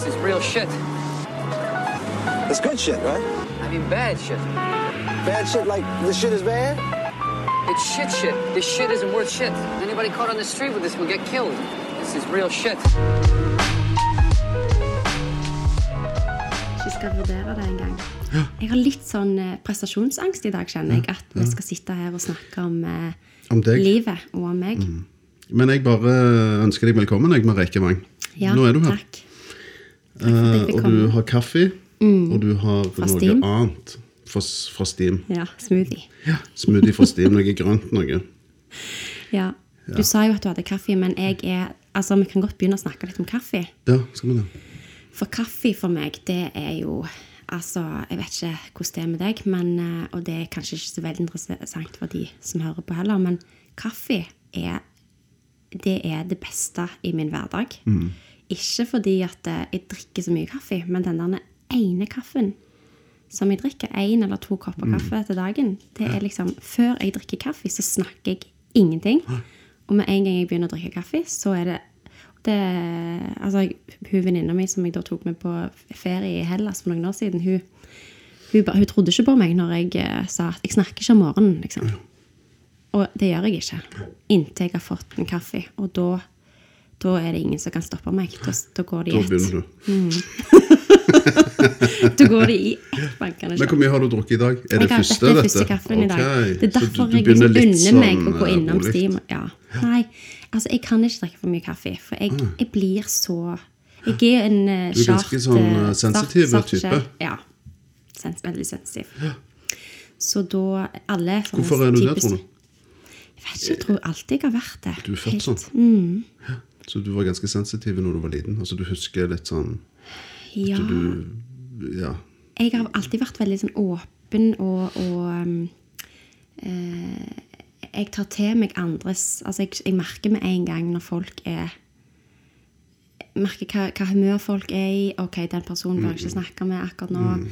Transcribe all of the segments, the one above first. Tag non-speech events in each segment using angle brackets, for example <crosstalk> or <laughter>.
This is real shit. It's good shit, right? I mean, bad shit. Bad shit like this shit is bad? It's shit shit. This shit isn't worth shit. Anybody caught on the street with this will get killed. This is real shit. Ikke skal vurdere det engang. Jeg har litt sånn eh, prestasjonsangst i dag, kjenner jeg. At vi skal sitte her og snakke om, eh, Om livet og om meg. Men jeg bare ønsker deg velkommen, jeg, Mareke Wang. Ja, Nå er du her. Takk. Eh, og du har kaffe, og du har Fra noe Steam. annet fra, fra Steam. Ja, smoothie. Smoothie fra Steam, noe grønt noe. <laughs> Ja. Du sa jo at du hadde kaffe, men jeg er Altså, vi kan godt begynne å snakke litt om kaffe. Ja, skal vi det? For kaffe for meg, det er jo Altså, jeg vet ikke hvordan det er med deg, men, eh, og det er kanskje ikke så veldig interessant for de som hører på heller, men kaffe er det er det beste i min hverdag. Ikke fordi at eh, jeg drikker så mye kaffe, men den der ene kaffen som jeg drikker, én eller to kopper kaffe til dagen, det er liksom Før jeg drikker kaffe, så snakker jeg ingenting. Og med en gang jeg begynner å drikke kaffe, så er det det, altså, hun venninna mi som jeg da tok med på ferie i Hellas for noen år siden, hun, hun, hun trodde ikke på meg når jeg uh, sa at jeg snakker ikke om morgenen. liksom. Og det gjør jeg ikke. Inntil jeg har fått en kaffe. Og da, da er det ingen som kan stoppe meg. Da, da går det i ett. Da begynner du. <laughs> Da går det i ett bankende Men hvor mye har du drukket i dag? Er det jeg første, dette første kaffen i dag. Det er derfor jeg liksom unner meg å sånn, gå innom rolig. Steam. Ja. Nei, altså jeg kan ikke drikke for mye kaffe, for jeg, jeg blir så Jeg er en uh, Du er ganske sånn, uh, sensitiv type. Ja. Sens, veldig sensitiv. Så da alle Hvorfor er du det, tror du? Jeg vet ikke, jeg tror alltid jeg har vært det. Du er født sånn? Mm. Ja. Så du var ganske sensitiv når du var liten? Altså Du husker litt sånn Ja. du, Ja. jeg har alltid vært veldig sånn åpen og, og um, eh, Jeg tar til meg andres Altså, jeg, jeg merker med en gang når folk er merker hva, hva humør folk er i. Ok, den personen bør jeg ikke snakke med akkurat nå.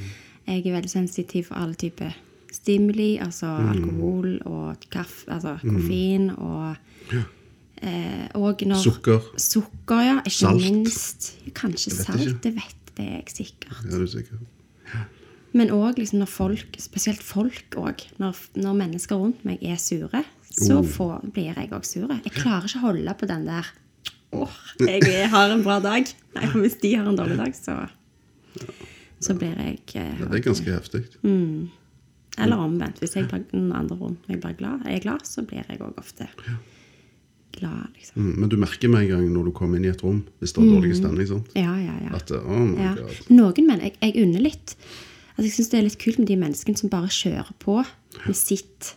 Jeg er veldig sensitiv for alle typer stimuli, altså alkohol og kaffe, altså koffein og eh, Og når Sukker. Sukker, ja. Ikke Salt. minst. Kanskje vet salt. ikke. Det vet det jeg sikkert. Ja, du er sikker? Men òg liksom når folk, spesielt folk òg, når, når mennesker rundt meg er sure, så Oh. får, blir jeg òg sur. Jeg klarer ikke å holde på den der åh, jeg har en bra dag. Nei, for hvis de har en dårlig dag, så, så blir jeg eh, Ja, det er ganske heftig. Eller omvendt. Hvis jeg blir, andre rundt meg blir glad, er glad, så blir jeg òg ofte glad. liksom. Mm, men du merker med en gang når du kommer inn i et rom, hvis det er dårlig stemning. sant? Ja, ja, ja. At oh my Ja. god. Noen menn, jeg, jeg unner litt altså Jeg syns det er litt kult med de menneskene som bare kjører på med sitt,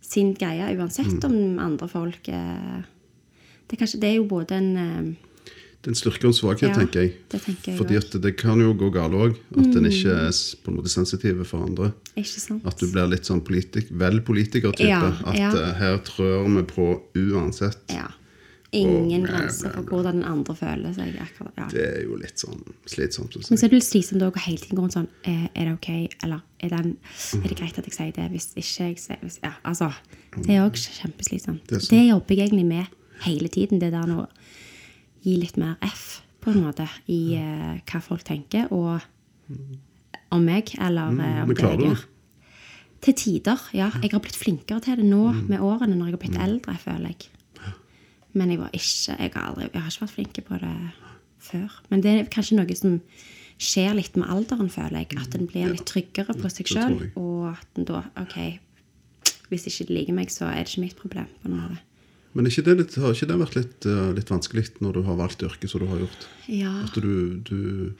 sin greie, uansett om andre folk er det, er kanskje, det er jo både en eh, Det er en styrke og en svakhet, Ja, tenker jeg. det tenker jeg Fordi også. at det kan jo gå galt òg. At en ikke er på en måte sensitiv for andre. Ikke sant? At du blir litt sånn politik, vel politikertype. Ja, at ja. eh, her trør vi på uansett. Ja. Ingen Åh, grenser for hvordan den andre føler seg. akkurat, ja. Det er jo litt sånn slitsomt. Men så er det litt slitsomt å hele tiden gå rundt sånn eh, Er det ok? Eller er, den, er det greit at jeg sier det hvis ikke jeg sier Ja, altså. Det er òg kjempeslitsomt. Det Det, jobber jeg egentlig med hele tiden. Det der å gi litt mer F, på en måte, i uh, hva folk tenker, og om meg, eller mm, om det jeg gjør. Til tider, ja. Jeg har blitt flinkere til det nå med årene, når jeg har blitt eldre, føler jeg. Men jeg var ikke Jeg har, aldri, jeg har ikke vært flink på det før. Men det er kanskje noe som skjer litt med alderen, føler jeg. At en blir litt tryggere på seg det sjøl. Og at en da OK, hvis ikke de liker meg, så er det ikke mitt problem. på en måte. Men ikke det litt, har ikke det vært litt, eh, litt vanskelig når du har valgt yrke som du har gjort? Ja. At du, du,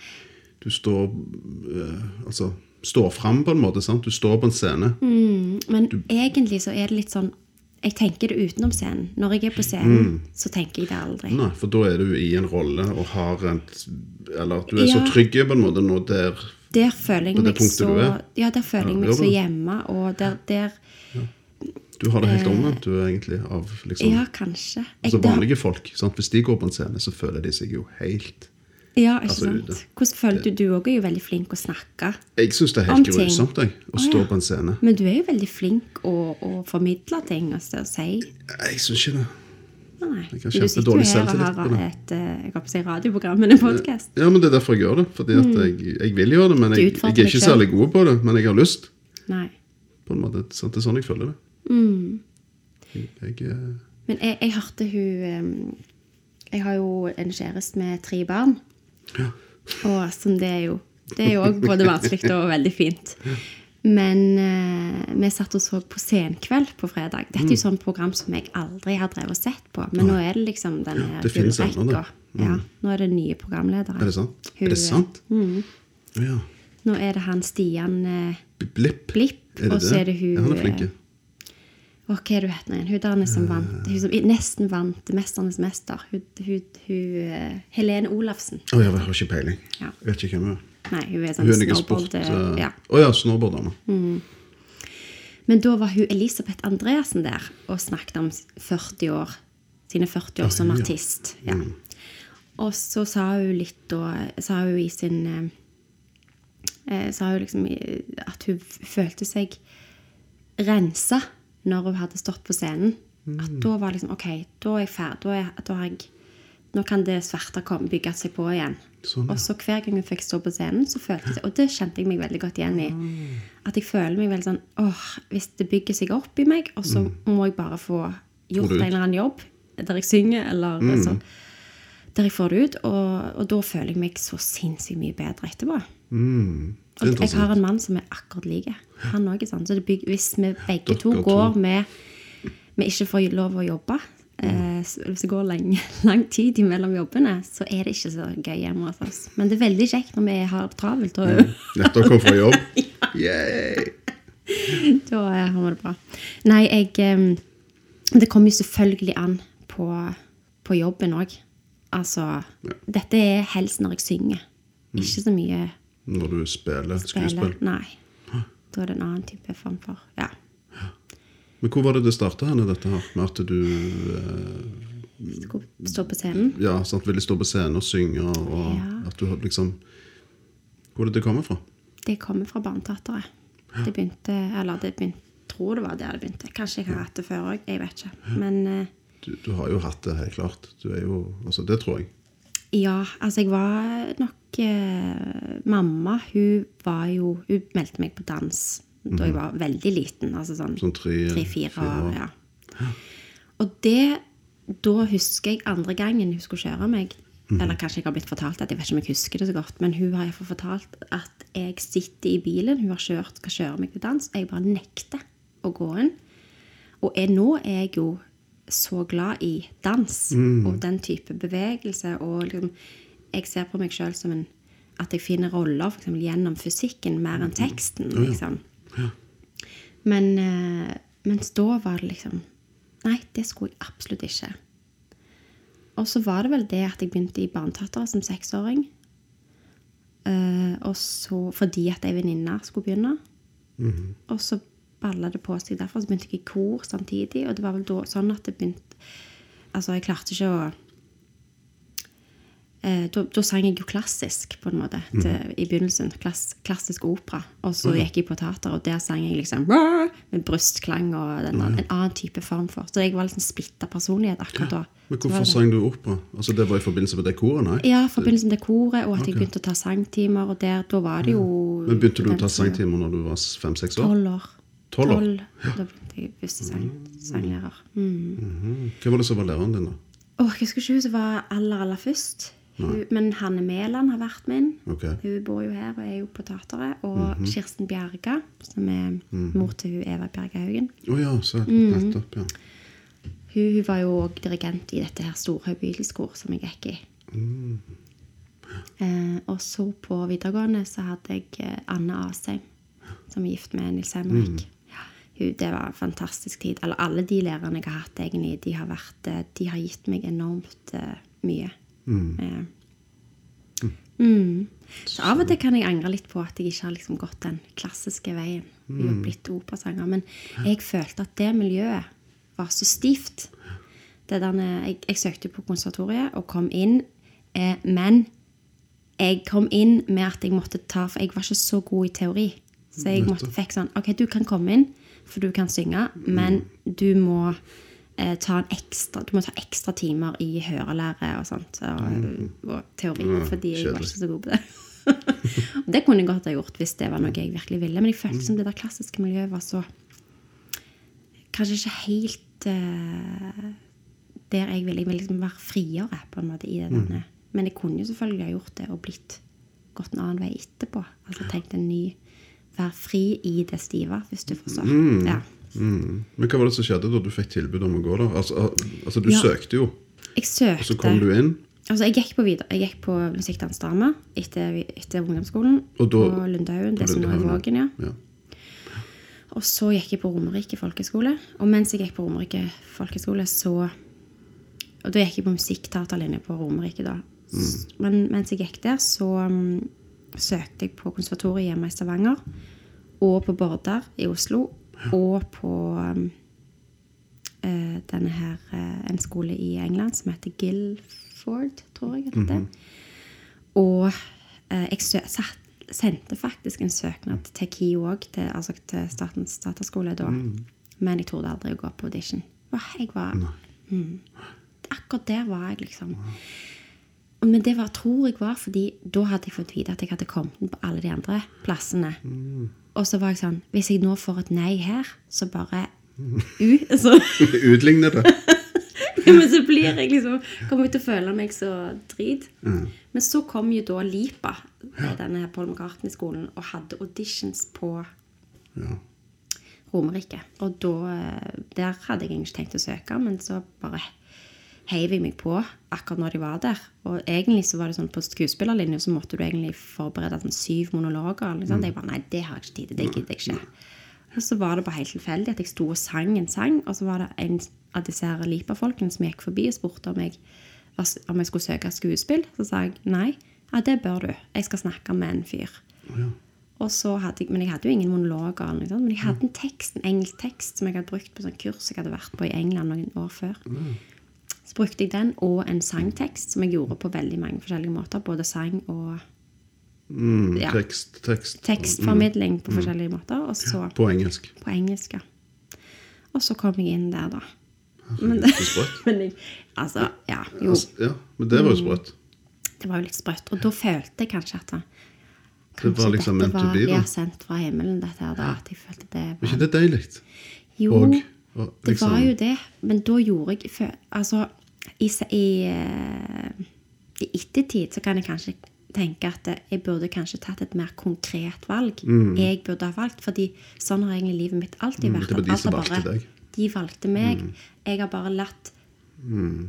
du står eh, Altså står fram på en måte. sant? Du står på en scene. Mm. Men egentlig så er det litt sånn Jeg tenker det utenom scenen. Når jeg er på scenen, så tenker jeg det aldri. Nei, for da er du i en rolle og har en Eller du er så trygg på en måte nå der Der føler jeg meg så? Ja, der føler jeg Ja, meg så hjemme, og der, der Du har det helt omvendt, du egentlig, av liksom Ja, kanskje. Jeg, Altså det har- vanlige folk. sant? Hvis de går på en scene, så føler de seg jo helt Ja, ikke Altså, sant? Hvordan føler du Du òg er jo veldig flink å snakke. Jeg syns det er helt grusomt jeg, å stå ja. på en scene. Men du er jo veldig flink å, å formidle ting og så å si. Jeg syns ikke det. Nei. Jeg har kjempedårlig og selvtillit på har det. et eh, jeg håper å si radioprogram, men en podkast. Ja, men det er derfor jeg gjør det. Fordi at jeg, jeg vil gjøre det, men Mm. Jeg, jeg er ikke særlig god på det. Men jeg har lyst. Nei. på en måte. Sant? Det er sånn jeg føler det. Mm. Jeg, jeg, eh, Men jeg, jeg hørte hun Jeg har jo en kjæreste med tre barn. Ja. Og som det er jo Det er jo òg både vanskelig og veldig fint. Men eh, vi satt og så på Senkveld på fredag. Dette er Mm. jo sånn program som jeg aldri har drevet og sett på. Men nå er det liksom den ennå, gullrekka. Mm. Ja, nå er det nye programledere. er det sant? Hun- er det sant? Ja. Nå er det han Stian eh, Blipp. Blipp, og så er det hun Ja, han er flink. Eh, Åh, hva er hun heter igjen? Hun der som vant Hun som nesten vant 'Mesternes mester'. Hun, hun, hun eh, Helene Olafsen. Å, jeg har ikke peiling. Ja. Jeg vet ikke hvem hun er. Nei, hun er sånn snowboard... sport. eh, Å Ja. snowboarddame. Mm. Men da var hun Elisabeth Andreassen der og snakket om 40 år, sine 40 år som Ja, ja. artist. Og så sa hun litt da Sa hun i sin eh, eh, Sa hun liksom at hun følte seg rensa når hun hadde stått på scenen. At da var liksom OK, da er jeg ferdig. Da, er, da har jeg Nå kan det svarte komme, bygge seg på igjen. Sånn, ja. Og så hver gang hun fikk stå på scenen, så følte jeg Og det kjente jeg meg veldig godt igjen i. At jeg føler meg veldig sånn åh, Hvis det bygger seg opp i meg, og så må jeg bare få gjort en eller annen jobb der jeg synger, eller sånn, der jeg får det ut. Og, og da føler jeg meg så sinnssykt mye bedre etterpå. Mm. Og jeg har en mann som er akkurat like. Han òg. sant? Så det bygger, hvis vi begge to Dere to. går med vi ikke får lov å jobbe, eh, hvis det går lang, <laughs> lang tid imellom jobbene, så er det ikke så gøy hjemme hos oss. Men det er veldig kjekt når vi har travelt. Og, Nettopp kom fra jobb. <laughs> Yay! Da eh, har vi det bra. Nei, jeg eh, Det kommer jo selvfølgelig an på, på jobben òg. Altså Dette er helst når jeg synger. Ikke så mye Når du spiller spille. skuespill. Nei. Da er det en annen type form for Ja. Men hvor var det det starta henne, dette her? Med at du eh, Skulle stå på scenen. ja, sant, ville stå på scenen og synge, og Ja. at du liksom Hvor er det det kommer fra? Det kommer fra Barneteatret. Det begynte Eller det begynte tror det var der det begynte. Kanskje jeg har hatt det før òg. Jeg vet ikke. Men eh, Du, du har jo hatt det, helt klart. Du er jo, altså Det tror jeg. Ja, altså jeg var nok eh, Mamma, hun var jo Hun meldte meg på dans da jeg var veldig liten. Altså sånn Sånn tre- tre-fire år. Ja. Og det Da husker jeg andre gangen hun skulle kjøre meg Eller kanskje jeg har blitt fortalt at jeg vet ikke om jeg husker det så godt, men hun har iallfall fortalt at jeg sitter i bilen, hun har kjørt, skal kjøre meg til dans, og jeg bare nekter å gå inn. Og jeg, nå er jeg jo så glad i dans og den type bevegelse. Og liksom, jeg ser på meg sjøl som en at jeg finner roller for eksempel, gjennom fysikken mer enn teksten. liksom. Men eh, mens da var det liksom Nei, det skulle jeg absolutt ikke. Og så var det vel det at jeg begynte i Barneteatret som seksåring. Uh, og så fordi at ei venninne skulle begynne. Og så balla det på seg derfor. Så begynte jeg i kor samtidig. Og det var vel da sånn at det begynte Altså, jeg klarte ikke å eh, da, da sang jeg jo klassisk, på en måte, til, i begynnelsen. Klass, klassisk opera. Og så gikk jeg på teater, og der sang jeg liksom med brystklang og den, en annen type form for. Så jeg var liksom splitta personlighet akkurat da. Men hvorfor sang du opera? Altså Det var i forbindelse med det koret? nei? Ja, i forbindelse med det koret, og at jeg begynte å ta sangtimer, og der, da var det jo Men Begynte du å ta sangtimer når du var fem-seks år? Tolv år. Tolv år? Da begynte jeg første sang, sanglærer. Mm. Hvem var det som var læreren din, da? Oh, jeg husker ikke hun som var aller, aller først. Hun, men Hanne Mæland har vært min. Okay. Hun bor jo her og er jo på teateret. Og Kirsten Bjerga, som er mor til hun Eva Bjerga Haugen. Å ja, så Mm. nettopp. ja. Hun, hun var jo òg dirigent i dette her Storhaug Beatles-kor som jeg gikk i. Eh, og så på videregående så hadde jeg eh, Anne Asheim, som er gift med Nils Henrik. Det var en fantastisk tid. Eller alle de lærerne jeg har hatt, egentlig, de har, vært, eh, de har gitt meg enormt eh, mye. Eh, mm. Så av og til kan jeg angre litt på at jeg ikke har liksom gått den klassiske veien. og blitt operasanger. Men jeg følte at det miljøet var så stivt. Derne, jeg, jeg søkte på konservatoriet og kom inn, eh, men jeg kom inn med at jeg måtte ta For jeg var ikke så god i teori. Så jeg måtte fikk sånn OK, du kan komme inn, for du kan synge, men du må eh, ta en ekstra, du må ta ekstra timer i hørelære og sånt, og, og teori, Mm. Fordi jeg var ikke så god på det. <laughs> Og det kunne jeg godt ha gjort hvis det var noe jeg virkelig ville, men jeg følte som det der klassiske miljøet var så Kanskje ikke helt eh, der jeg ville. Jeg ville liksom være friere på en måte i det denne. Men jeg kunne jo selvfølgelig ha gjort det og blitt gått en annen vei etterpå. Altså tenkt en ny Være fri i det stive, hvis du forstår. Ja. Mm. Men hva var det som skjedde da du fikk tilbud om å gå der? Altså, altså du Ja. søkte jo, Jeg søkte og så kom du inn. Altså, jeg gikk på, videre, jeg gikk på musikkdansdrama etter, etter ungdomsskolen Og da- på Lundhaugen, det som nå er Vågen, ja. Ja. Og så gikk jeg på Romerike folkeskole. Og mens jeg gikk på Romerike folkeskole, så Og da gikk jeg på musikkteaterlinje på Romerike, da. Mm. Men mens jeg gikk der, så mm, søkte jeg på konservatoriet hjemme i Stavanger. Og på Bordar i Oslo. Og på um, eh, denne her eh, en skole i England som heter Guildford, tror jeg det heter. Og eh, jeg satt, sendte faktisk en søknad til KIO òg, til, altså til Statens dataskole da. Men jeg torde aldri å gå på audition. Jeg var mm, Akkurat der var jeg, liksom. Men det var, tror jeg var fordi da hadde jeg fått vite at jeg hadde kommet inn på alle de andre plassene. Og så var jeg sånn Hvis jeg nå får et nei her, så bare <laughs> u, så, <laughs> Utligne det. <laughs> Men så blir jeg liksom Kommer jeg til å føle meg så drit. Men så kom jo da Lipa, denne her Paul McCartney-skolen, og hadde auditions på Ja. Romerike. Og da eh, Der hadde jeg egentlig tenkt å søke, men så bare heiv jeg meg på akkurat når de var der. Og egentlig så var det sånn på skuespillerlinja så måtte du egentlig forberede sånn syv monologer. Liksom. Jeg bare, nei, det har jeg ikke tid til. Det gidder jeg ikke. Og så var det bare helt tilfeldig at jeg sto og sang en sang, og så var det en av disse her Lipa-folkene som gikk forbi og spurte om jeg, om jeg skulle søke skuespill. Så sa jeg nei. Ja, det bør du. Jeg skal snakke med en fyr. Og så hadde jeg, men jeg hadde jo ingen monologer. liksom, Men jeg hadde en tekst, en engelsk tekst som jeg hadde brukt på sånn kurs jeg hadde vært på i England noen år før. Så brukte jeg den og en sangtekst som jeg gjorde på veldig mange forskjellige måter. Både sang og Mm, Ja. Tekst, tekst. tekstformidling på forskjellige måter. Så På engelsk. på engelsk. ja. Og så kom jeg inn der, da. Men, sprøtt. <laughs> men jeg, altså, ja, jo. Altså, ja, men det var jo sprøtt. Det var jo litt sprøtt. Og da følte jeg kanskje at det, Det var liksom dette var- be, sendt fra himmelen, dette her. da, At jeg følte det Var ikke det deilig? Jo, Og, og det var liksom- jo det. Men da gjorde jeg Altså, i, i, eh, i ettertid så kan jeg kanskje tenke at eh, jeg burde kanskje tatt et mer konkret valg. Jeg burde ha valgt, fordi sånn har egentlig livet mitt alltid vært. Mm. det var de som har valgte deg. Mm. De valgte meg. Jeg har bare latt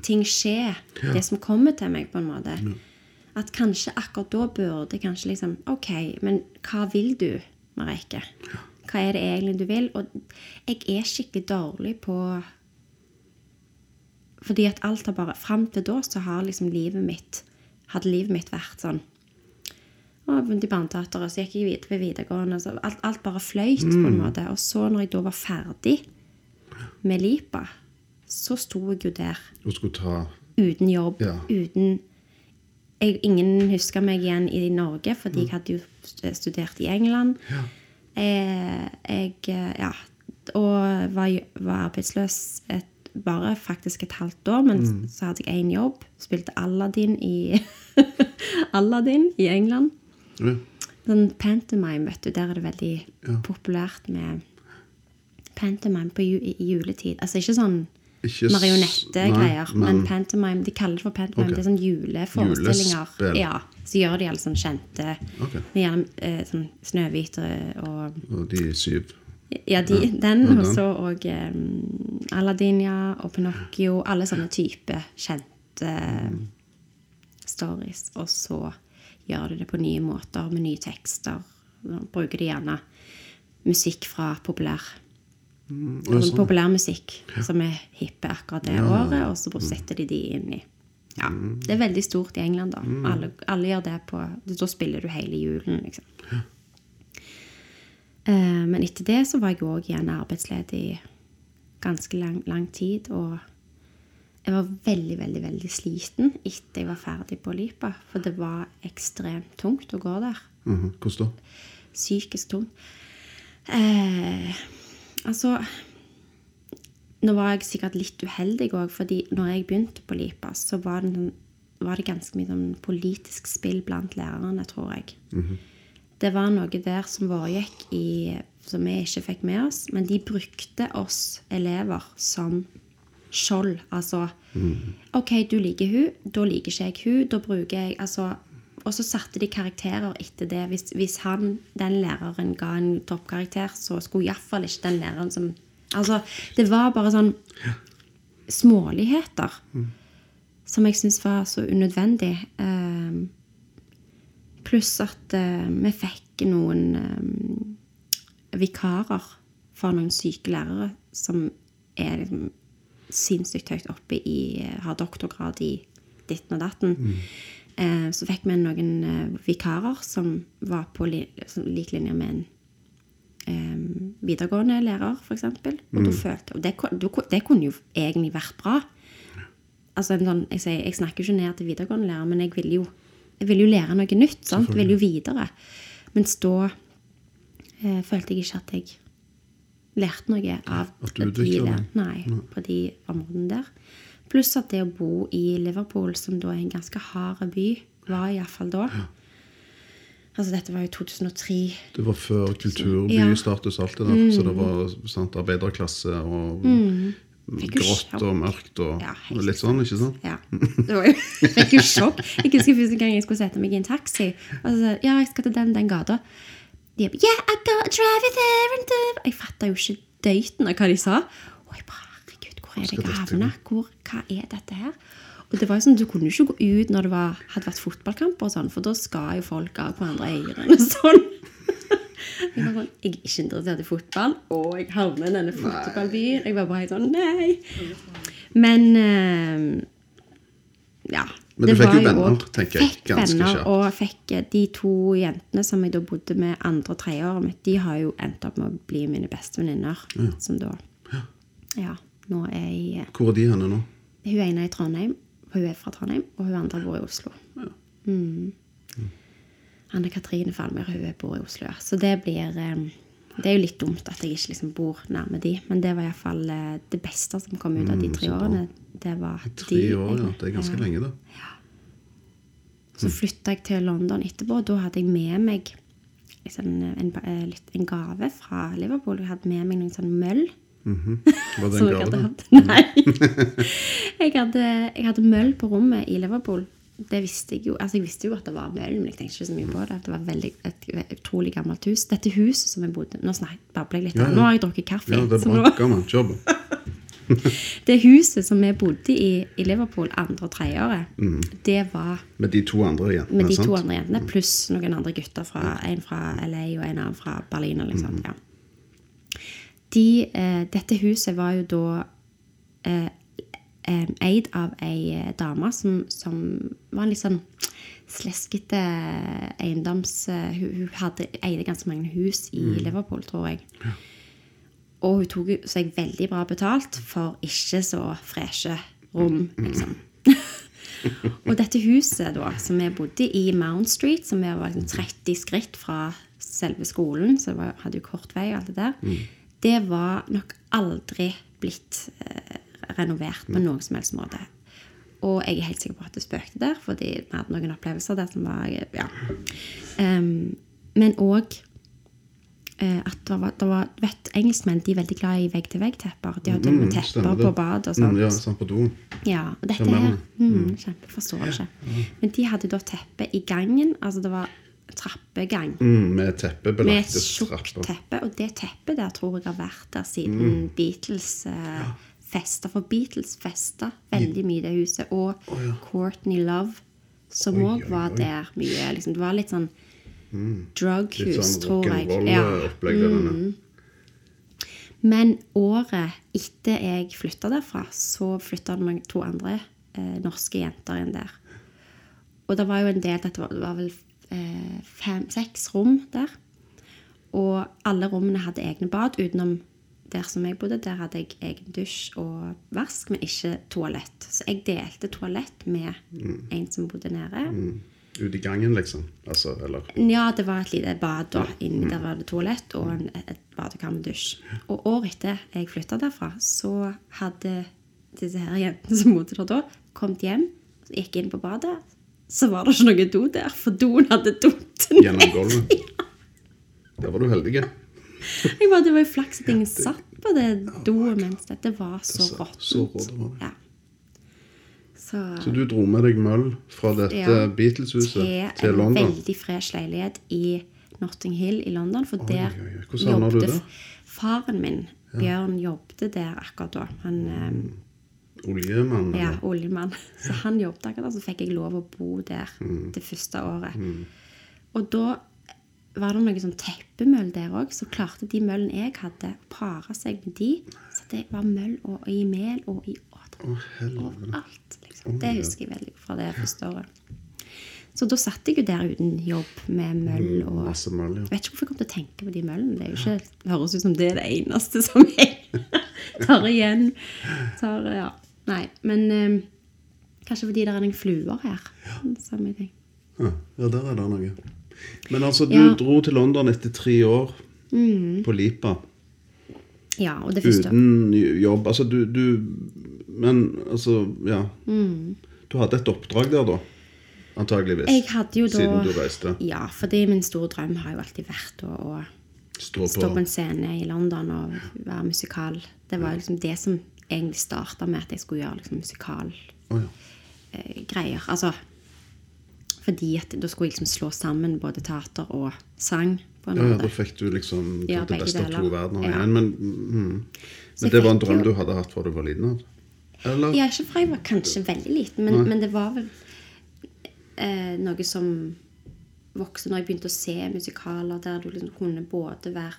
ting skje. Det som kommer til meg, på en måte. At kanskje akkurat da burde kanskje liksom Ok, men hva vil du, Mareike? Hva er det egentlig du vil? Og jeg er skikkelig dårlig på Fordi at alt har bare Fram til da så har liksom livet mitt Hadde livet mitt vært sånn og begynte i barneteateret, så gikk jeg videre ved videregående. Så alt, alt bare fløyt, på en måte. Og så, når jeg da var ferdig med Lipa, så sto jeg jo der Og skulle ta uten jobb, Ja. uten jeg, Ingen huska meg igjen i Norge, fordi jeg hadde jo studert i England. Ja. jeg jeg Ja. Og var, var arbeidsløs et, bare faktisk et halvt år, men så hadde jeg én jobb. Spilte Aladdin i <laughs> Aladdin i England. ja. Sånn pantomime, vet du. Der er det veldig populært med pantomime på ju, i juletid. Altså ikke sånn marionettegreier, men, men pantomime. De kaller det for pantomime. Okay. Det er sånn juleforestillinger. Julespill. Ja, Så gjør de alle sånn kjente okay. med gjerne eh, sånn Snøhvit og Og de syv. Ja, de, den, Ja, og så òg um, Aladdin, ja, og Pinocchio. Alle sånne type kjente Mm. stories. Og så gjør de det på nye måter, med nye tekster. Bruker de gjerne musikk fra populær mm, sånn populærmusikk ja. som er hippe akkurat det året, og så setter de de inn i Ja. Mm. Det er veldig stort i England, da. Alle, alle gjør det på Da spiller du hele julen, liksom. Eh, men etter det så var jeg òg igjen arbeidsledig ganske lang, lang tid, og jeg var veldig, veldig veldig sliten etter jeg var ferdig på Lipa, for det var ekstremt tungt å gå der Mhm. Hvordan da? psykisk tungt. Eh, altså Nå var jeg sikkert litt uheldig òg, fordi når jeg begynte på LIPA, så var det, var det ganske mye sånn politisk spill blant lærerne, tror jeg. Det var noe der som foregikk i som vi ikke fikk med oss, men de brukte oss elever som skjold. Altså OK, du liker hun, da liker ikke jeg hun, da bruker jeg altså Og så satte de karakterer etter det. Hvis, hvis han, den læreren ga en toppkarakter, så skulle iallfall ikke den læreren som Altså, det var bare sånn småligheter som jeg syns var så unødvendig. Eh, pluss at eh, vi fikk noen eh, vikarer for noen syke lærere som er liksom sinnssykt høyt oppe i Har doktorgrad i ditten og datten. Eh, så fikk vi noen eh, vikarer som var på li som lik linje med en eh, videregående lærer, f.eks. Og mm. følte og det, det kunne jo egentlig vært bra. Altså, en sånn, jeg, jeg snakker ikke ned til videregående lærer, men jeg ville jo, vil jo lære noe nytt. Sant? Vil jo videre. Mens da eh, følte jeg ikke at jeg lærte noe av At du de deg. Nei, på de områdene der. Pluss at det å bo i Liverpool, som da er en ganske hard by, var iallfall da. Altså, dette var jo 2003. Det var før Ja. kulturbystatus og alt det der. Så det var sant, arbeiderklasse og jo grått og mørkt og, Ja, og litt sånn, ikke sant? Ja. Det var jo, <laughs> jeg fikk jo sjokk. Jeg husker første gang jeg skulle sette meg i en taxi. Og så ja, jeg skal til den, den gata. De bare, yeah, I got drive there and there. Jeg fatta jo ikke døyten av hva de sa. Og jeg bare, herregud, hvor er det gavene? jeg havna? Hvor, hva er dette her? Og det var jo sånn, Du kunne jo ikke gå ut når det var, hadde vært fotballkamper, og sånn, for da skal jo folk av hverandre øynene. Sånn. Jeg var sånn, jeg er ikke interessert i fotball, og jeg havner i denne fotballbyen. Jeg var bare helt sånn Nei. Men eh, ja. Men du fikk jo venner, også- tenker jeg, Fikk ganske venner, kjapt. Og fikk eh, de to jentene som jeg da bodde med andre og tredjeåret mitt, de har jo endt opp med å bli mine beste venninner. Som da Ja. Nå er jeg Hvor er de henne nå? Hun ene er i Trondheim, hun er fra Trondheim, og hun andre bor i Oslo. Mm. Anne Katrine Falmer, hun bor i Oslo. Så det blir eh, Det er jo litt dumt at jeg ikke liksom bor nærme de, men det var iallfall eh, det beste som kom ut av de tre så årene. Det var Tre de år, ja. Det er ganske ja. lenge, da. Så flytta jeg til London etterpå, og da hadde jeg med meg liksom, en, eh, en gave fra Liverpool. Jeg hadde med meg noen sånn møll. <laughs> Var det en gave? da? <laughs> Nei. jeg, hadde, jeg hadde møll på rommet i Liverpool. Det visste jeg jo. Altså, jeg visste jo at det var møll, men jeg tenkte ikke så mye på det. Det var veldig, et utrolig gammelt hus. Dette huset som jeg bodde Nå snak- babler jeg litt. Ja, ja. Nå har jeg drukket kaffe. Ja, det er så bra. kjør på. <laughs> det huset som vi bodde i i Liverpool andre og tredje året, det var Med de to andre jentene, med de sant? to andre jentene, pluss noen andre gutter. Fra, en fra LA og en annen fra Berlin. Eller mm. ja. De, eh, dette huset var jo da eh, eh, eid av ei eh, dame som, som var en litt sånn sleskete eiendoms... eh, hun, hun hadde, eide ganske mange hus i Liverpool, tror jeg. Og hun tok seg veldig bra betalt for ikke så freshe rom, liksom. <laughs> og dette huset da, som vi bodde i Mount Street, som vi var liksom 30 skritt fra selve skolen, så var, hadde jo kort vei og alt det der, det var nok aldri blitt eh, renovert på noen som helst måte. Og jeg er helt sikker på at det spøkte der, fordi vi hadde noen opplevelser der som var ja. Um, men òg uh, at det var, det var vet, Engelskmenn de er veldig glad i vegg-til-vegg-tepper. De har til og med Mm, tepper på bad og sånt. Mm, ja, samt på doen. Ja, og dette her mm, Kjempe, forstår ikke. Men de hadde da teppe i gangen. Altså det var trappegang Mm, med med et med tjukt teppe. Og det teppet der tror jeg har vært der siden Beatles eh, festa. For Beatles festa veldig mye i det huset. Og Courtney Love, som òg var der mye. Liksom, det var litt sånn Litt drughus, sånn tror jeg. rock'n'roll-opplegg. Ja. Mm. Men året etter jeg flytta derfra, så flytta det to andre eh, norske jenter inn der. Og det var jo en del Det var, det var vel eh, fem, seks rom der. Og alle rommene hadde egne bad, utenom der som jeg bodde. Der hadde jeg egen dusj og vask, men ikke toalett. Så jeg delte toalett med en som bodde nede. Ute i gangen, liksom? Altså, eller Ja, det var et lite bad da. Inni der var det toalett og en, et badekar med dusj. Og året etter jeg flytta derfra, så hadde disse her jentene som bodde der da, kommet hjem, så gikk inn på badet, så var det ikke noe do der, for doen hadde datt gjennom gulvet. <laughs> Ja. Der var du heldig. <laughs> Jeg bare, det var jo flaks at ingen satt på det doet mens dette var så råttent. Ja. Så, Så du dro med deg møll fra dette Ja, Beatles-huset til til, en veldig fresh leilighet i Notting Hill i London. For der oi, oi. jobbet? Faren min, Bjørn, jobbet der akkurat da. Han eh, Oljemann? ja, oljemann. <laughs> Så han jobbet akkurat der, så fikk jeg lov å bo der Mm. det første året. Og da var det noen sånn teppemøll der òg, så klarte de møllene jeg hadde, å pare seg med de. Så det var møll og, og i mel og i å, det var overalt. Liksom. Det husker jeg veldig fra det første året. Så da satt jeg jo der uten jobb med møll og Masse møll, ja. Vet ikke hvorfor jeg kom til å tenke på de møllene. Det ikke, det høres ut som det er det eneste som jeg <laughs> tar igjen. Tar, ja. Nei, men um, kanskje fordi det er noen fluer her. Samme ting. Ja, ja, der er det noe. Men altså, du Ja. Mm. dro til London etter tre år på Lipa. Ja, og det første Uten jobb. Altså, du, du Men altså, ja. Mm. Du hadde et oppdrag der, da? Antageligvis. Jeg hadde jo da Siden du reiste. Ja, fordi min store drøm har jo alltid vært å, å Stå på, stå på en scene i London og være musikal. Det var liksom det som egentlig starta med at jeg skulle gjøre liksom Å, ja. musikalgreier. Altså fordi at da skulle jeg liksom slå sammen både teater og sang. på en Ja, ja, måte. da fikk du liksom Ja, det beste av to verdener Ja. igjen. Men, mm, men det var en drøm jo- du hadde hatt fra du var liten? av? Eller? Ja, ikke fra jeg var kanskje veldig liten, men, men det var vel eh, noe som vokste når jeg begynte å se musikaler der du liksom kunne både være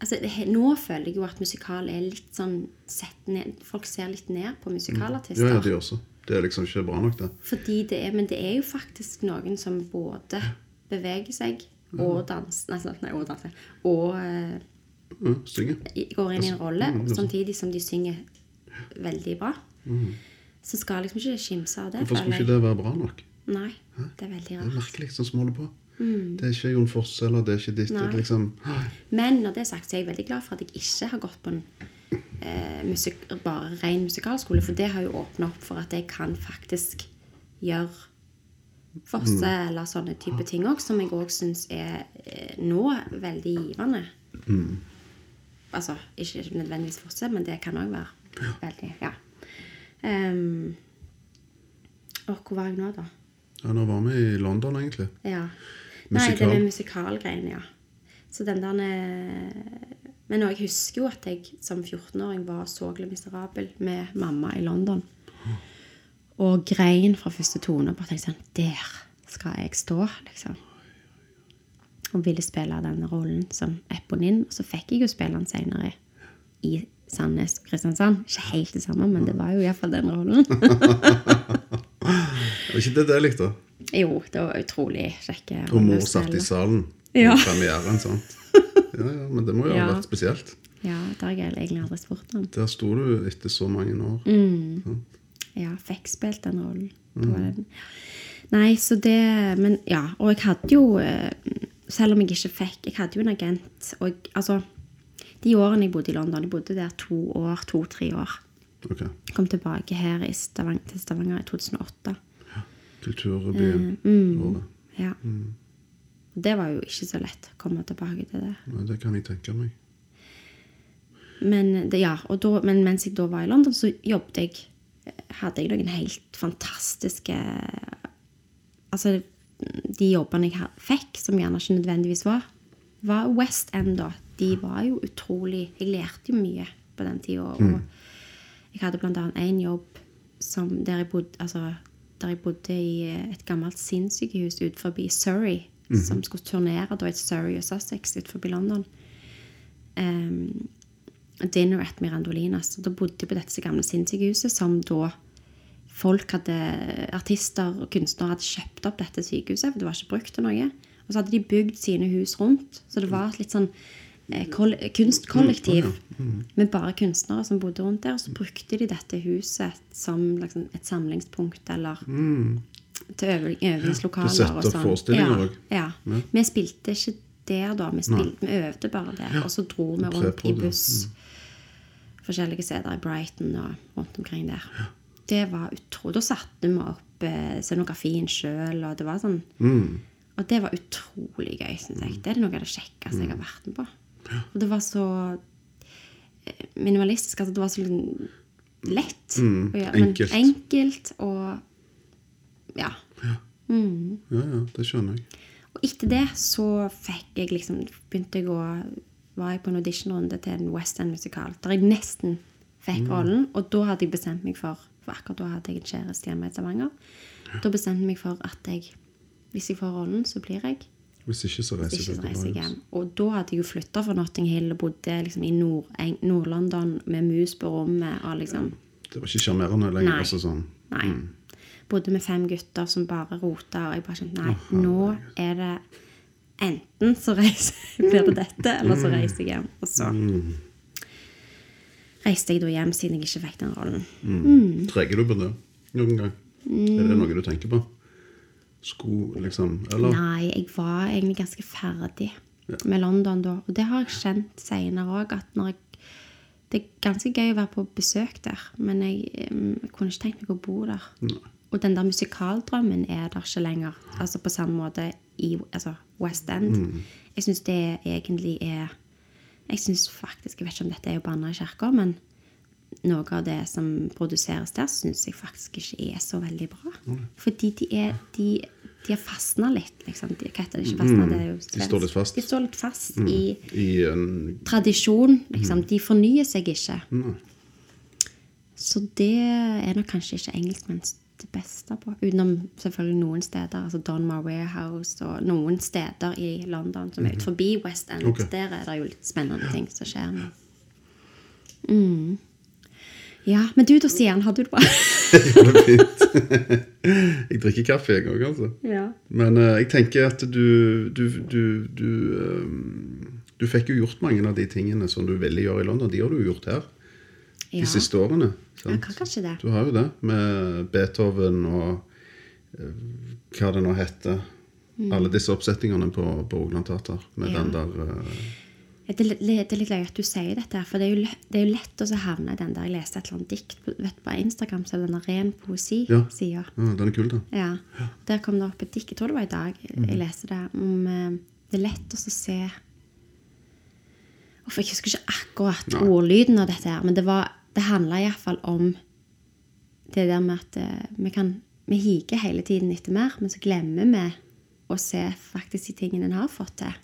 Altså, Nå føler jeg jo at musikal er litt sånn sett ned Folk ser litt ned på musikalartister. Ja, ja, de også. Det er liksom ikke bra nok, det. Fordi det er, men det er jo faktisk noen som både beveger seg og danser Nei, sånn, nei og danser. Og eh, synger. Går inn i en rolle, Mm, er samtidig som de synger veldig bra. Så skal liksom ikke skimse av det. Hvorfor skulle ikke det være bra nok? Nei, det er veldig rart. Det er merkelig sånn som holder på. Det er ikke Jon Fosse eller det er ikke ditt. liksom, Men når det er sagt, så er jeg veldig glad for at jeg ikke har gått på en musik, bare ren musikalskole, for det har jo åpna opp for at jeg kan faktisk gjøre Fosse eller sånne type ting òg, som jeg òg syns er eh, nå veldig givende. Altså ikke nødvendigvis Fosse, men det kan òg være veldig Ja. Um, og hvor var jeg nå, da? Ja, Nå var vi i London, egentlig. Ja. Nei, Musikal. det er musikalgreiene, ja. Så den der eh, Men jeg husker jo at jeg som 14-åring var sågelig miserabel med mamma i London. Og grein fra første tone. på Bare tenkte sånn Der skal jeg stå, liksom. Og ville spille denne rollen som Eponin. Og så fikk jeg jo spille den senere i Sandnes og Kristiansand. Ikke helt det samme, men det var jo iallfall den rollen. <laughs> Var ikke det deilig, da? jo, det var utrolig kjekke Og mor satt i salen Ja. i premieren. sant? Ja, ja, Men det må jo ha vært spesielt. Ja, det har jeg egentlig aldri spurt om. Der sto du etter så mange år. Mm. Ja, fikk spilt den rollen. Mm. Nei, så det Men ja. Og jeg hadde jo eh, Selv om jeg ikke fikk Jeg hadde jo en agent. Og jeg, altså De årene jeg bodde i London Jeg bodde der to år, to-tre år. Ok. Kom tilbake her i Stavanger, til Stavanger i 2008. Ja. Kulturbyen. Mm. Året. Ja. Og det var jo ikke så lett å komme tilbake til det. Nei, det kan jeg tenke meg. Men, det, ja, da, men mens jeg da var i London, så jobbet jeg Hadde jeg noen helt fantastiske Altså, de jobbene jeg fikk, som gjerne ikke nødvendigvis var, var West End, da. De var jo utrolig Jeg lærte jo mye på den tida. Og jeg hadde blant annet én jobb som, der, jeg bodde, altså, der jeg bodde i et gammelt sinnssykehus utenfor forbi Surrey. Som skulle turnere da i Surrey og Sussex ut forbi London. Um, Dinner at Mirandolinas. Og da bodde de på dette gamle sinnssykehuset, som da folk hadde, artister og kunstnere hadde kjøpt opp dette sykehuset, for det var ikke brukt til noe. Og så hadde de bygd sine hus rundt, så det var et litt sånn eh, kunstkollektiv med bare kunstnere som bodde rundt der. Og så brukte de dette huset som liksom, et samlingspunkt eller øving, Til øvingslokaler sette og opp sånn. forestillinger ja, ja. Vi spilte ikke der da, vi, spilte, vi øvde bare der. Og så dro vi rundt i buss buss forskjellige steder i Brighton og rundt omkring der. Det var utrolig. Da satte vi opp eh, scenografien sjøl, og det var sånn Mm. Og det var utrolig gøy, syns jeg. Det er noe av det kjekkeste jeg har vært med på. Og det var så eh, minimalistisk. Altså, det var så lett. Mm. enkelt. enkelt og ja. Ja, ja, det skjønner jeg. Og etter det så fikk jeg liksom begynte jeg å var jeg på en auditionrunde til en West End-musikal der jeg nesten fikk rollen. Og da hadde jeg bestemt meg for For akkurat da hadde jeg en kjæreste hjemme i Stavanger. Da bestemte jeg meg for at jeg hvis jeg får rollen, så blir jeg. Hvis ikke, så reiser ikke, så reiser jeg hjem. Og da hadde jeg jo flytta fra Notting Hill og bodde liksom i Nord-London Nord-London med mus på rommet. og liksom Det var ikke sjarmerende lenger. Nei. altså sånn. Nei. Bodde med fem gutter som bare rota, og jeg bare skjønte nei, nå er det enten så reiser, <laughs> blir det dette, eller så reiser jeg hjem. Og så reiste jeg da hjem siden jeg ikke fikk den rollen. Trenger du på det noen gang? Er det noe du tenker på? Sko, liksom? Eller? Nei, jeg var egentlig ganske ferdig med London da. Og det har jeg kjent senere òg, at jeg Det er ganske gøy å være på besøk der, men jeg, jeg kunne ikke tenkt meg å bo der. Og den der musikaldrømmen er der ikke lenger. Altså på samme måte i altså West End. Jeg syns det egentlig er Jeg syns faktisk Jeg vet ikke om dette er å banne i kirka, men noe av det som produseres der, syns jeg faktisk ikke er så veldig bra. Fordi de er de, de har fastna litt, liksom. De, hva heter det? Ikke fastna, det er jo De står litt fast. De står litt fast i I en tradisjon, liksom. De fornyer seg ikke. Så det er nok kanskje ikke engelskmenn det beste på. Utenom selvfølgelig noen steder, altså Donmar Warehouse og noen steder i London som er ut forbi West End. Okay. Der er det jo litt spennende ting som skjer. nå. Mm. Ja, men du da, Stian, har du det bra? <laughs> Det er fint. <laughs> jeg drikker kaffe, jeg òg, altså. ja. Men uh, jeg tenker at du du, du, du, um, du fikk jo gjort mange av de tingene som du ville gjøre i London. De har du jo gjort her de Ja. siste årene. Sant? hva kanskje det? Du har jo det, med Beethoven og eh, hva det nå heter. Mm. Alle disse oppsetningene på, på Ogland Teater. Med Ja. den der uh... Det det er litt løye at du sier dette, for det er jo, det er jo lett å havne i den der Jeg leste et eller annet dikt på, vet, på Instagram, så er det denne ren poesi-sida. ja, Den er kul, da. Ja. Der kom det opp et dikt, jeg tror det var i dag, jeg leste det, om eh, det er lett å se Uff, Jeg husker ikke akkurat ordlyden av dette, her, men det, var, det handler iallfall om det der med at eh, vi kan Vi higer hele tiden etter mer, men så glemmer vi å se faktisk de tingene en har fått til.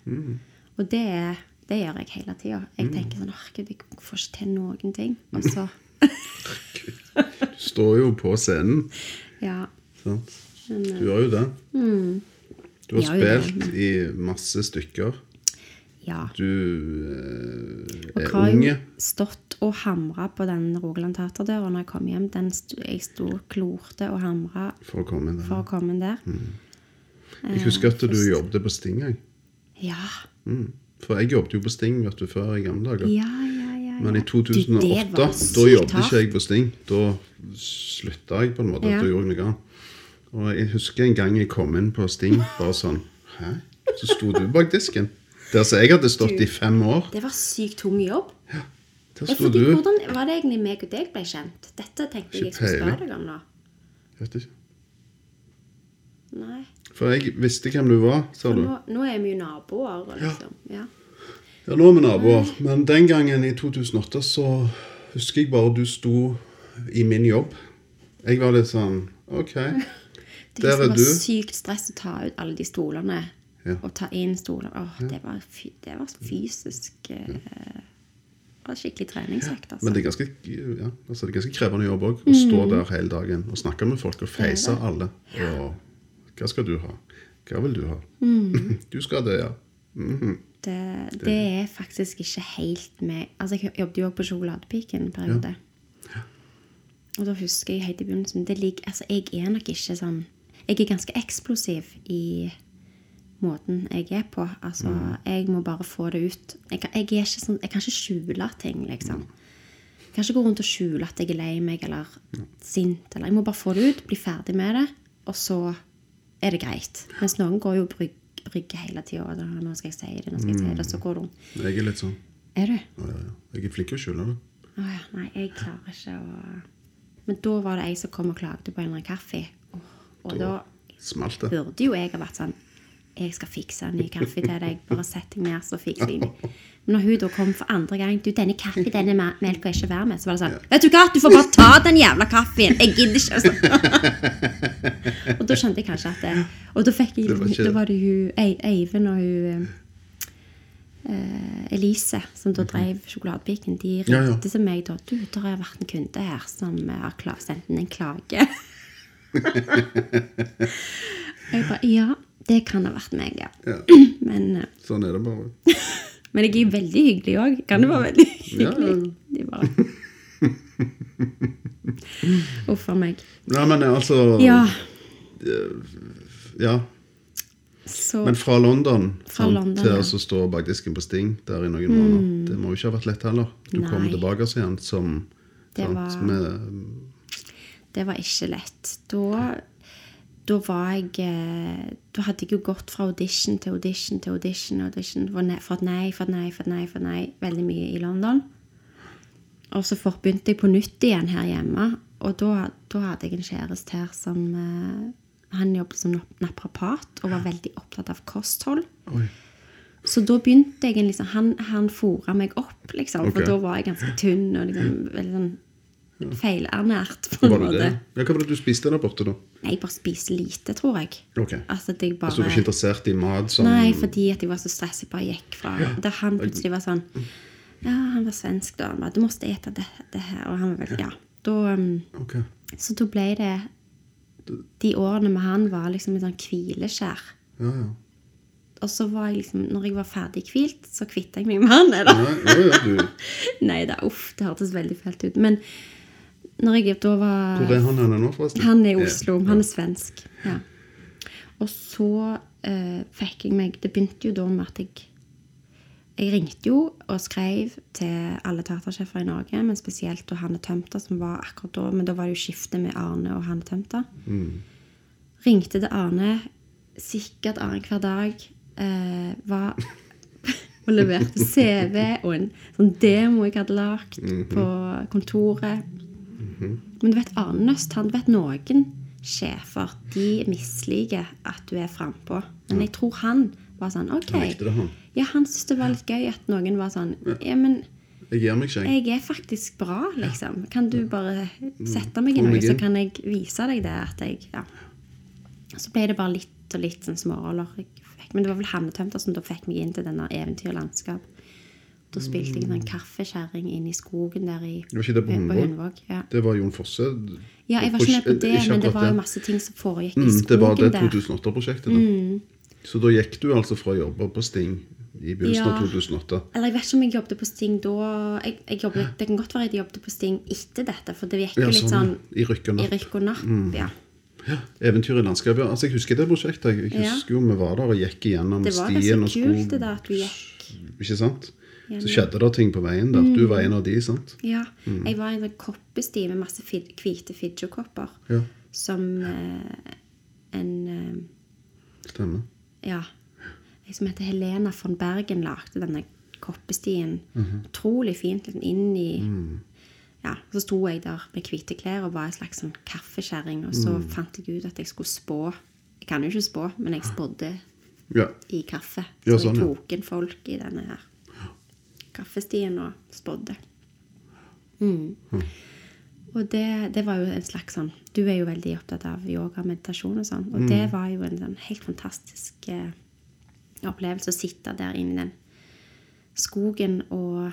Og det, det gjør jeg hele tida. Jeg tenker sånn gud, jeg får ikke til noen ting. Og så <laughs> Du står jo på scenen. Ja. Sant? Du gjør jo det. Du har spilt det, spilt i masse stykker. Ja. Du eh, Og er har stått og hamra på den Rogaland Teaterdøra når jeg kom hjem. Den sto, jeg sto og klorte og hamra For å komme inn for der. å komme inn der. Jeg husker at du jobbet på Sting. Jeg. Ja. Mm. For jeg jobbet jo på Sting vet du, før i gamle dager. Ja, ja, ja. Men i 2008 du, da jobbet ikke jeg på Sting. Da slutta jeg på en måte. Da gjorde jeg noe annet. Og jeg husker en gang jeg kom inn på Sting, bare sånn Hæ? Så sto du bak disken. Der som jeg hadde stått i fem år. Det var sykt tung jobb. Der sto du. hvordan var det egentlig meg og deg ble kjent? Dette tenkte jeg jeg skulle spørre deg om nå. Vet ikke. Nei. For jeg visste hvem du var, sa du. nå, nå er vi jo naboer, liksom. Ja. Ja, nå er vi naboer. Men den gangen i 2008 så husker jeg bare du sto i min jobb. Jeg var litt sånn OK. <laughs> Det, Der er liksom var sykt stress å ta ut alle de stolene. Ja. Og ta inn stoler. Åh, det, var det var fysisk eh, var skikkelig treningsøkt, altså. Men det er ganske, ja, altså det er ganske krevende jobb òg. Å stå der hele dagen og snakke med folk og face alle. Og hva skal du ha? Hva vil du ha? <laughs> Du skal det, ja. Mhm. det, det er faktisk ikke helt med Altså, jeg jobbet jo også på Sjokoladepiken en periode. Og da husker jeg helt i begynnelsen det ligger, altså, Jeg er nok ikke sånn Jeg er ganske eksplosiv i måten jeg er på. Altså, Jeg må bare få det ut. Jeg jeg ikke sånn, jeg kan ikke skjule ting, liksom. Jeg kan ikke gå rundt og skjule at jeg er lei meg eller sint. Eller, jeg må bare få det ut, bli ferdig med det, og så er det greit. Mens noen går jo og brygge brygger hele tida. Nå skal jeg si det, nå skal jeg si det, så går du Jeg er litt sånn. Er du? Ja, ja, ja. Jeg er flink til å skjule det. Å ja, nei, jeg klarer ikke å Men da var det ei som kom og klagde på en eller annen kaffe. Og Og da Smalt det. burde jo jeg ha vært sånn Jeg skal fikse en ny kaffe til deg. Bare sett deg ned, så fikser jeg den. Men når hun da kom for andre gang Du, denne kaffe, denne me- melka er ikke verd med. Så var det sånn Vet du hva, du får bare ta den jævla kaffen. Jeg gidder ikke. Altså. <laughs> og da skjønte jeg kanskje at det Og da fikk jeg Det var ikke- Da var det hun Eivind og hun uh, Elise, som da drev sjokoladepiken, de ringte Ja, ja. til meg da Du, der har vært en kunde her som har sendt inn en klage. <laughs> jeg bare Ja, det kan ha vært meg, ja. Ja. <clears throat> Men, eh, Sånn er det bare. <laughs> men jeg er veldig hyggelig òg. Kan det være veldig hyggelig? ja. De <laughs> Uff a meg. Nei, men altså Ja, ja. så Men fra London, Fra sant, London, til ja. Mm. å stå bak disken på Sting der i noen måneder Det må jo ikke ha vært lett heller. Du kom Nei. tilbake igjen som Det sant, var- med, Det var ikke lett. Da, da var jeg eh, Da hadde jeg jo gått fra audition til audition til audition. audition Fått nei, fått nei, fått nei, fått nei veldig mye i London. Og så begynte jeg på nytt igjen her hjemme. Og da, da hadde jeg en kjæreste her som eh, Han jobbet som nap- naprapat og var veldig opptatt av kosthold. Oi. Så da begynte jeg en liksom, Han, han fora meg opp, liksom. Okay. For da var jeg ganske tynn og liksom veldig sånn feilernært. på en Var det måte. det? Ja, hva var det du spiste der borte, da? Nei, jeg bare spiste lite, tror jeg. Ok. Altså, at jeg bare... Altså, du var ikke interessert i mat som Nei, fordi at jeg var så stresset. Jeg bare gikk fra da han plutselig var sånn Ja, han var svensk, da. Han bare, Du måtte ete det, det her. Og han var vel Ja. Da, um, okay. så da ble det De årene med han var liksom et sånn hvileskjær. Ja, ja. Og så var jeg liksom Når jeg var ferdig hvilt, så kvitta jeg meg med han. Ja, ja, <laughs> Nei da, uff, det hørtes veldig fælt ut. Men når jeg da var hvor er han henne nå, forresten? Han er i Oslo. Ja. Han er svensk. Ja. Og så eh, fikk jeg meg Det begynte jo da med at jeg Jeg ringte jo og skrev til alle teatersjefer i Norge, men spesielt til Hanne Tømta, som var akkurat da. Men da var det jo skifte med Arne og Hanne Tømta. Ringte til Arne sikkert annenhver dag. Eh, var <laughs> og leverte CV og en sånn demo jeg hadde lagt på kontoret. Men du vet, Arne Nøst, han vet noen sjefer de misliker at du er frampå. Men jeg tror han var sånn OK. Han likte det, han. Ja, han syntes det var litt gøy at noen var sånn Ja, men Jeg gir meg ikke, jeg. jeg er faktisk bra, liksom. Kan du bare sette meg i noe, så kan jeg vise deg det? At jeg, ja. Så ble det bare litt og litt sånn småroller. Men det var vel Hanne Tømter som da fikk meg inn til denne eventyrlandskap. Da spilte jeg en kaffekjerring inn i skogen der i Var ikke det på Hundvåg? Ja. Det var Jon Fosse. ja, jeg var ikke med på det, men det var jo masse ting som foregikk i skogen der. det var det 2008-prosjektet. da. Mm. Så da gikk du altså fra å jobbe på Sting i begynnelsen Ja. av 2008. Eller jeg vet ikke om jeg jobbet på Sting da jeg, jeg jobbet, Det kan godt være at jeg jobbet på Sting etter dette, for det gikk jo Ja, litt sånn, sånn I rykk og i napp. rykk og napp. Mm. Ja. Eventyr i landskapet. Altså, jeg husker det prosjektet. Jeg husker jo vi var der og gikk igjennom Det var ganske kult det der at vi gikk Ikke sant? Så skjedde det ting på veien der. Du var en av de, sant? Ja. Mm. Jeg var en sånn koppesti med masse hvite Figgjo-kopper. Ja, Som eh, en eh, stemmer. Ja. Jeg som heter Helena von Bergen lagde denne koppestien. Mhm. Utrolig fint liksom, inn i Mm. Ja, Så sto jeg der med hvite klær og var en slags sånn kaffekjerring. Og så Mm. fant jeg ut at jeg skulle spå. Jeg kan jo ikke spå, men jeg spådde Ja. i kaffe. Ja, så sånn, jeg tok inn folk i denne her kaffestien og spådde. Mm. Og det, det var jo en slags sånn Du er jo veldig opptatt av yoga og meditasjon og sånn. Og det var jo en sånn helt fantastisk eh, opplevelse å sitte der inne i den skogen og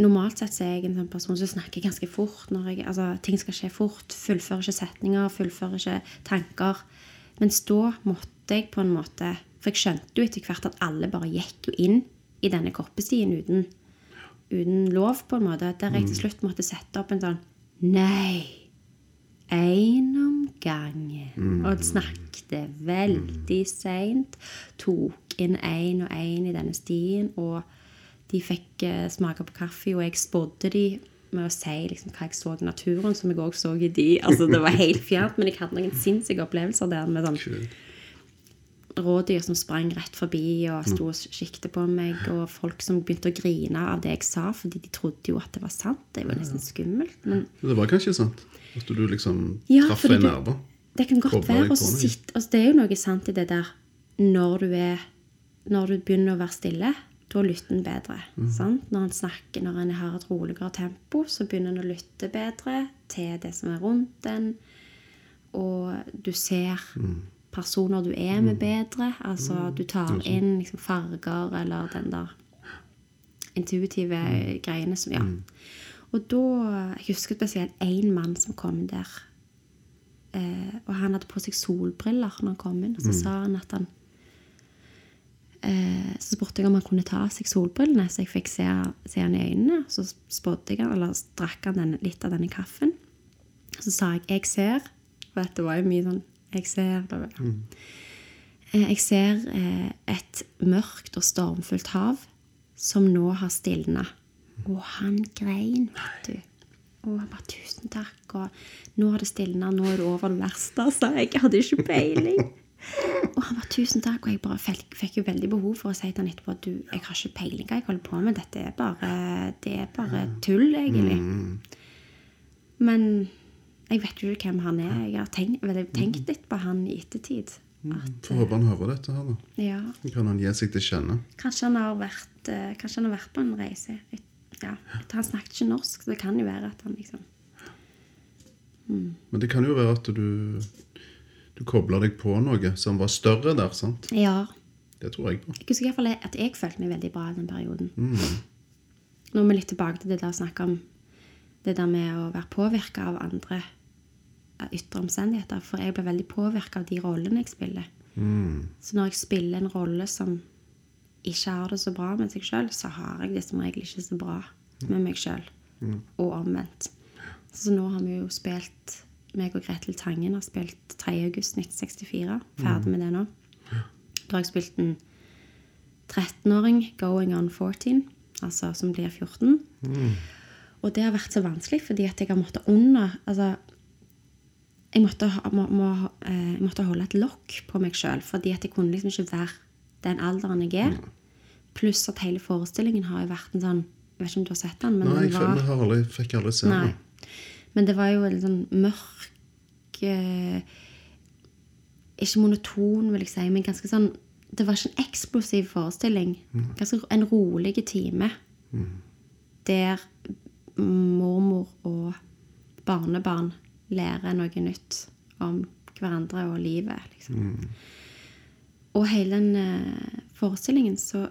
Normalt sett så er jeg en sånn person som snakker ganske fort. når jeg, altså Ting skal skje fort. Fullfører ikke setninger, fullfører ikke tanker. Mens da måtte jeg på en måte For jeg skjønte jo etter hvert at alle bare gikk jo inn i denne koppestien uten, uten lov, på en måte. Der jeg til slutt måtte sette opp en sånn Nei. Én om gangen. Og snakket veldig seint. Tok inn én og én i denne stien. Og de fikk eh, smake på kaffe, og jeg spådde de med å si liksom, hva jeg så i naturen, som jeg òg så i de. Altså, det var helt fjernt, men jeg hadde noen sinnssyke opplevelser der med sånn. Rådyr som sprang rett forbi og sto og siktet på meg, og folk som begynte å grine av det jeg sa, fordi de trodde jo at det var sant. Det var nesten skummelt. Men Det var kanskje sant? At du liksom Ja, traff fordi en nerve? det kan godt Kobler være deg å sitte altså, Det er jo noe sant i det der når du er Når du begynner å være stille, da lytter en bedre. Mm. Sant? Når en snakker, når en har et roligere tempo, så begynner en å lytte bedre til det som er rundt en. Og du ser Mhm. Personer du er med bedre. Altså du tar inn liksom, farger eller den der intuitive greiene som Ja. Og da Jeg husker spesielt én mann som kom der. Eh, og han hadde på seg solbriller når han kom inn. Og så sa han at han eh, Så spurte jeg om han kunne ta av seg solbrillene, så jeg fikk se, se han i øynene. Så spådde jeg han, eller drakk han den, litt av denne kaffen. Så sa jeg 'jeg ser', for dette var jo mye sånn 'jeg ser'. bla. Eh, Jeg ser eh, et mørkt og stormfullt hav som nå har stilna. Og han grein, vet du. Og han bare 'tusen takk', og 'nå har det stilna, nå er det over det verste', sa jeg. Jeg hadde ikke peiling. <laughs> Og han bare 'tusen takk', og jeg bare fikk, fikk jo veldig behov for å si til han etterpå at du, 'jeg har ikke peiling hva jeg holder på med, dette er bare, det er bare tull', egentlig. Men jeg vet jo ikke hvem han er. Jeg har tenkt, vel, tenkt litt på han i ettertid. At, Får håpe han hører dette her, da. ja, Kan han gi seg til kjenne? Kanskje han har vært, eh, han har vært på en reise. Ja, Han snakket ikke norsk, så det kan jo være at han liksom Men det kan jo være at du du kobla deg på noe som var større der, sant? Ja. Det tror jeg på. Jeg husker fall at jeg følte meg veldig bra i den perioden. Nå er vi litt tilbake til det der å snakke om det der med å være påvirka av andre ytre omstendigheter. For jeg ble veldig påvirka av de rollene jeg spiller. Så når jeg spiller en rolle som ikke har det så bra med seg sjøl, så har jeg det som regel ikke så bra med meg sjøl. Og omvendt. Så nå har vi jo spilt meg og Gretel Tangen har spilt 3. august 1964. Ferdig med det nå. Da har jeg spilt en 13-åring, going on 14, altså som blir 14. Og det har vært så vanskelig fordi at jeg har måttet under altså, jeg måtte, må, må, eh, jeg måtte holde et lokk på meg sjøl, fordi at jeg kunne liksom ikke være den alderen jeg er. Pluss at hele forestillingen har jo vært en sånn Jeg vet ikke om du har sett den, men Nei, den var jeg har aldri, fikk aldri se den. Men det var jo en sånn mørk eh, Ikke monoton, vil jeg si, men ganske sånn Det var ikke en eksplosiv forestilling. Ganske en rolig time. Der mormor og barnebarn lærer noe nytt om hverandre og livet. Liksom. Og hele den eh, forestillingen så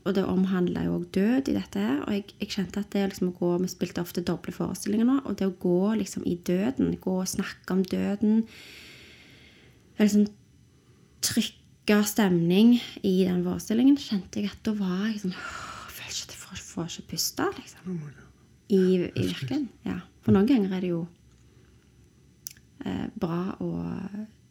og det omhandla jo òg død i dette. her, Og jeg, jeg kjente at det liksom å gå Vi spilte ofte doble forestillinger nå. Og det å gå liksom i døden, gå og snakke om døden Liksom Trykke stemning i den forestillingen, kjente jeg at da var jeg sånn Jeg føler ikke at jeg får, får ikke puste, liksom. I, i virken. Ja. For noen ganger er det jo eh, bra å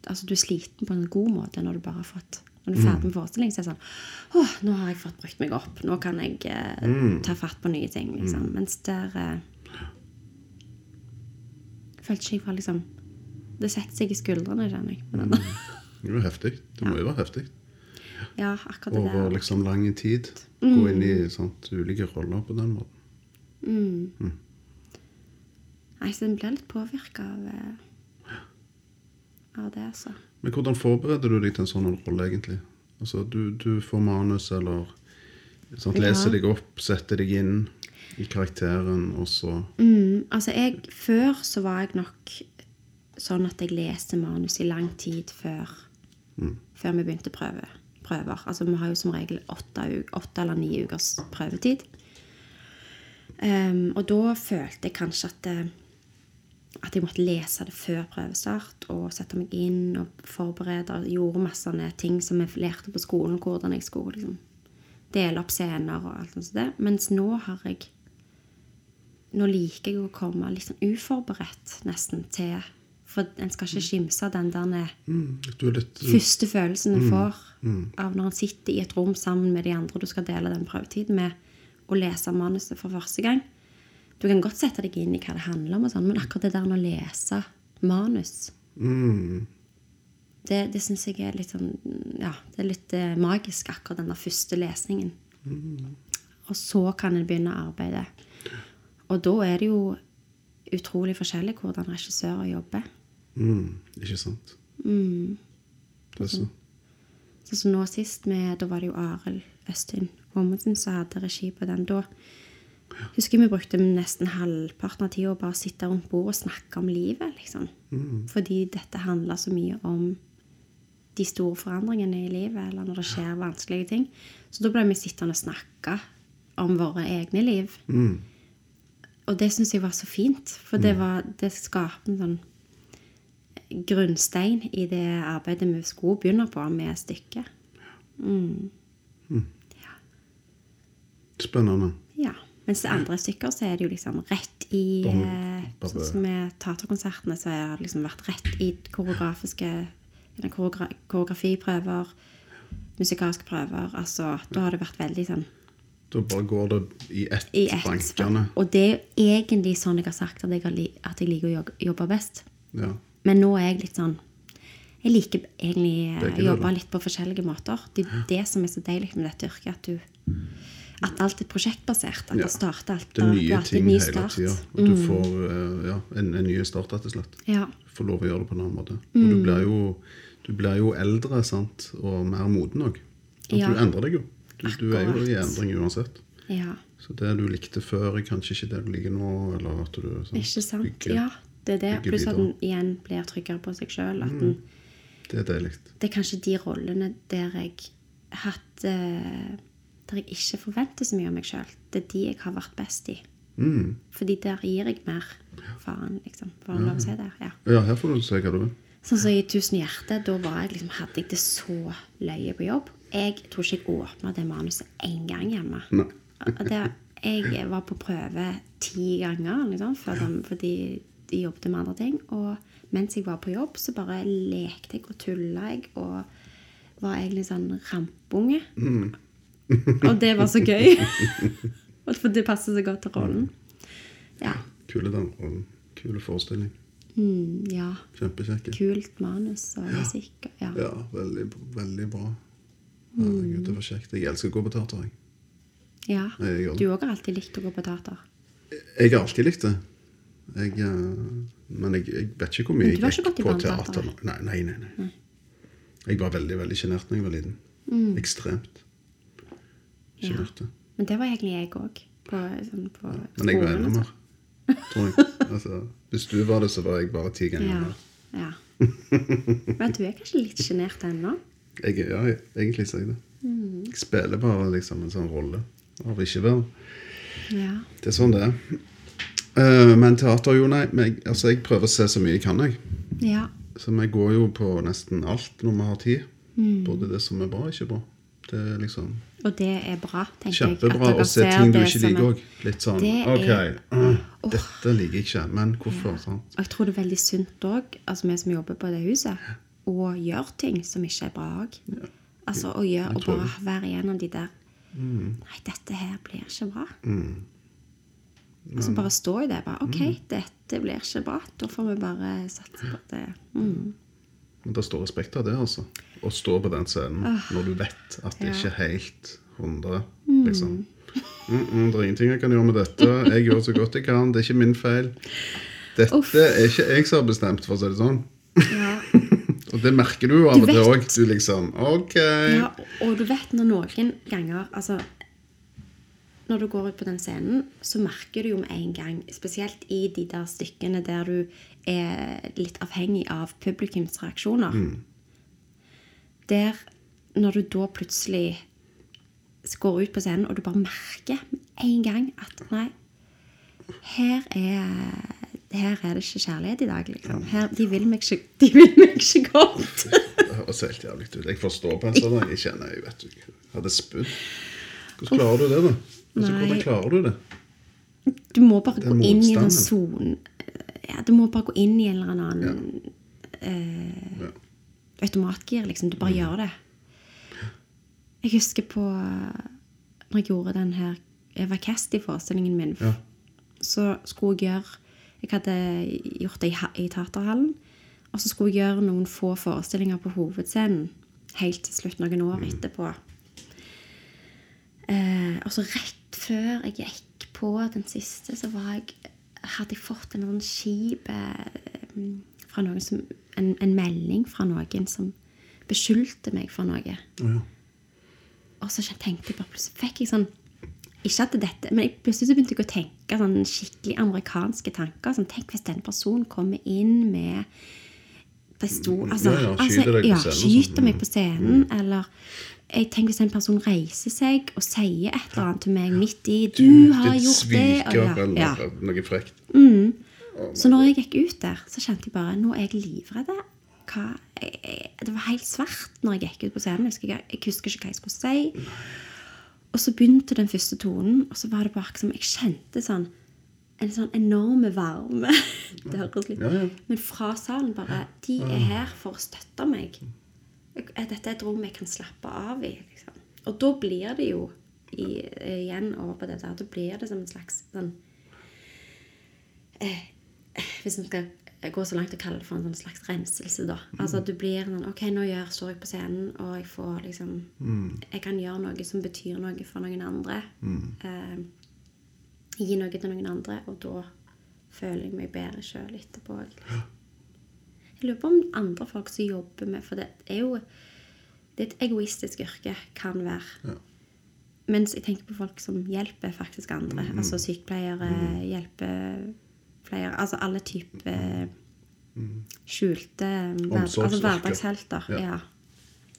Altså, du er sliten på en god måte når du bare har fått Når du er ferdig med forestilling, så er det sånn Å, nå har jeg fått brukt meg opp. Nå kan jeg eh, ta fatt på nye ting, liksom. Mens der eh, Følte ikke jeg var liksom Det setter seg i skuldrene, kjenner jeg. På denne. Det jo heftig. Det må jo være heftig. Ja, akkurat det Over liksom lang tid. Gå inn i sant, ulike roller på den måten. Nei, så den blir litt påvirka av, eh, av det, altså. Men hvordan forbereder du deg til en sånn rolle, egentlig? Altså, du, du får manus, eller sant, Ja. leser deg opp, setter deg inn i karakteren, og så Mm, altså jeg, Før så var jeg nok sånn at jeg leste manus i lang tid før, før vi begynte prøve, prøver. Altså Vi har jo som regel åtte, åtte eller ni ukers prøvetid. Um, og da følte jeg kanskje at, det, at jeg måtte lese det før prøvestart og sette meg inn og forberede. og Gjorde masse ting som jeg lærte på skolen, hvordan jeg skulle liksom, dele opp scener og alt sånt. det. Mens nå har jeg nå liker jeg å komme litt sånn uforberedt nesten til For en skal ikke skimse den der mm, litt første følelsen en får av når en sitter i et rom sammen med de andre du skal dele den prøvetiden med, og lese manuset for første gang. Du kan godt sette deg inn i hva det handler om, og sånn, men akkurat det der med å lese manus Mm. Det, det syns jeg er litt sånn Ja, det er litt eh, magisk, akkurat den der første lesningen. Og så kan en begynne å arbeide. Og da er det jo utrolig forskjellig hvordan regissører jobber. Mm. Ikke sant? Mm. Det er så. Sånn som nå sist, med, da var det jo Arild Østin Åmundsen som hadde regi på den. Da husker vi brukte nesten halvparten av tida å bare sitte rundt bordet og snakke om livet, liksom. Fordi dette handler så mye om de store forandringene i livet, eller når det skjer vanskelige ting. Så da ble vi sittende og snakke om våre egne liv. Mm. Og det syns jeg var så fint, for det, var, det skapte en sånn grunnstein i det arbeidet vi skulle begynne på med stykket. Spennende. Ja. Mens det andre stykker så er det jo liksom rett i eh, Sånn som med teaterkonsertene så har det liksom vært rett i koreografiske koreografiprøver, musikalske prøver. Altså, da har det vært veldig sånn Da bare går det i ett i ett. bankene. Og det er jo egentlig sånn jeg har sagt at jeg, at jeg liker å jobbe best. Ja. Men nå er jeg litt sånn Jeg liker egentlig å jobbe litt på forskjellige måter. Det er det som er så deilig med dette yrket. At, du, at alt er prosjektbasert. At Ja. det starter alt Det er nye alltid ting ny hele tida. Og du får eh, ja, en, en ny start, rett og slett. Ja. Du får lov å gjøre det på en annen måte. Og Mm. du blir jo, du blir jo eldre sant? og mer moden òg. Ja. Du endrer deg jo. Du, du er jo i endring uansett. ja. Så det du likte før, er kanskje ikke det du liker nå. Eller at du sant, Ikke sant? bygger- Ja, det er det. Pluss at en igjen blir tryggere på seg sjøl. Mm. Det er deilig. Det er kanskje de rollene der jeg har hatt eh, Der jeg ikke forventer så mye av meg sjøl. Det er de jeg har vært best i. Mm. Fordi der gir jeg mer faen, liksom. Får jeg lov å si det? Ja. Ja, her får du si hva du vil. Sånn som i Tusen hjerte, da var jeg liksom, hadde jeg det så løye på jobb. Jeg tror ikke jeg åpna det manuset én gang hjemme. Det, jeg var på prøve ti ganger liksom, de, fordi de jobbet med andre ting. Og mens jeg var på jobb, så bare lekte jeg og tulla jeg og var egentlig sånn rampunge. Og det var så gøy. <laughs> For det passer så godt til rollen. Ja. Kule den rollen. Kule forestilling. Mm, ja. Kjempekjekke. Kult manus og musikk. Ja. Ja, veldig, veldig bra. Herregud, det var kjekt. Jeg elsker å gå på teater. Jeg. ja. Jeg. Du òg har alltid likt å gå på teater. jeg har alltid likt det. Jeg, eh, men jeg, jeg vet ikke hvor mye jeg gikk på teater. Nei, nei, nei, nei. Jeg var veldig veldig sjenert da jeg var liten. Mm. Ekstremt sjenert. Men det var egentlig jeg òg. Sånn, ja, Men jeg var enda altså. mer, tror jeg. <laughs> Altså, hvis du var det, så var jeg bare ti ganger Ja. mer. ja. <laughs> Men du er kanskje litt sjenert ennå? Jeg, ja, jeg- egentlig så er jeg det. Mm. Jeg spiller bare liksom en sånn rolle av ikke være. Ja. Det er sånn det er. Uh, men teater, jo, nei. Men jeg, altså, jeg prøver å se så mye jeg kan, jeg. ja. Så vi går jo på nesten alt når vi har tid. Mm. Både det som er bra og ikke bra. Det er liksom Og det er bra, tenker jeg. kjempebra å se ting du ikke liker òg. Litt sånn Det OK, er- uh, dette liker jeg ikke, men hvorfor? Sant? Og jeg tror det er veldig sunt òg, altså vi som jobber på det huset, å gjøre ting som ikke er bra òg. Altså å gjøre, og bare være igjennom de der Mm. Nei, dette her blir ikke bra. Og så bare stå i det. bare, OK, Mm. dette blir ikke bra. Da får vi bare satse på det. Mm. Men det står respekt av det, altså. Å stå på den scenen når du vet at det Ja. ikke er helt 100. liksom. Mm, mm, det er ingenting jeg kan gjøre med dette. Jeg gjør så godt jeg kan. Det er ikke min feil. Dette Uff. er ikke jeg som har bestemt, for å si det sånn. Ja. <laughs> Og det merker du jo av og til òg. Du liksom OK. Ja, og du vet når noen ganger altså, Når du går ut på den scenen, så merker du jo med en gang, spesielt i de der stykkene der du er litt avhengig av publikums reaksjoner Der, når du da plutselig går ut på scenen, og du bare merker med en gang at nei, her er her er det ikke kjærlighet i dag, liksom. Her, de, vil meg ikke, de vil meg ikke godt. <laughs> Det høres helt jævlig ut. Jeg forstår på en sånn. Jeg kjenner jeg vet jeg hadde spydd. Hvordan klarer du det, da? Altså, Nei. hvordan klarer du det? Du må bare gå inn i en sone. Ja, du må bare gå inn i en eller annen eh, Ja. Automatgir, liksom. Du bare gjør det. Jeg husker på Når jeg gjorde den her Eva Casti-forestillingen min Ja. så skulle jeg gjøre Jeg hadde gjort det i, i Taterhallen. Og så skulle jeg gjøre noen få forestillinger på hovedscenen helt til slutt, noen år etterpå. Eh, og så rett før jeg gikk på den siste, så var jeg, hadde jeg fått en sånn skip eh, fra noen som, en, en melding fra noen som beskyldte meg for noe. Ja. Og så tenkte jeg bare plutselig fikk jeg sånn Ikke at dette Men jeg, plutselig så begynte jeg å tenke sånn skikkelig amerikanske tanker. Sånn, tenk hvis den personen kommer inn med pistol altså, Ja, ja, skyter altså, ja, sånn. skyter meg på scenen. Eller jeg tenker hvis en person reiser seg og sier et eller annet til meg midt i 'Du, har Ditt gjort det.' og ja, eller noe frekt. Så når jeg gikk ut der, så kjente jeg bare Nå er jeg livredd. Det var helt svart når jeg gikk ut på scenen. Jeg husker, jeg husker ikke hva jeg skulle si. Og så begynte den første tonen, og så var det bare som jeg kjente sånn en sånn enorme varme. <laughs> Det høres litt Ja, ja. Men fra salen bare De er her for å støtte meg. Dette er et rom jeg kan slappe av i. Liksom. Og da blir det jo i, igjen over på det der, da blir det som en slags sånn hvis en skal gå så langt og kalle det for en sånn slags renselse, da. Altså du blir sånn Ok, nå gjør, står jeg på scenen, og jeg får liksom Jeg kan gjøre noe som betyr noe for noen andre. Eh, gi noe til noen andre, og da føler jeg meg bedre sjøl etterpå. Liksom. Jeg lurer på om andre folk som jobber med For det er jo Det er et egoistisk yrke, kan være. Ja. Mens jeg tenker på folk som hjelper faktisk andre. Altså sykepleiere, hjelpepleiere Altså alle typer skjulte altså hverdagshelter. Ja. Ja.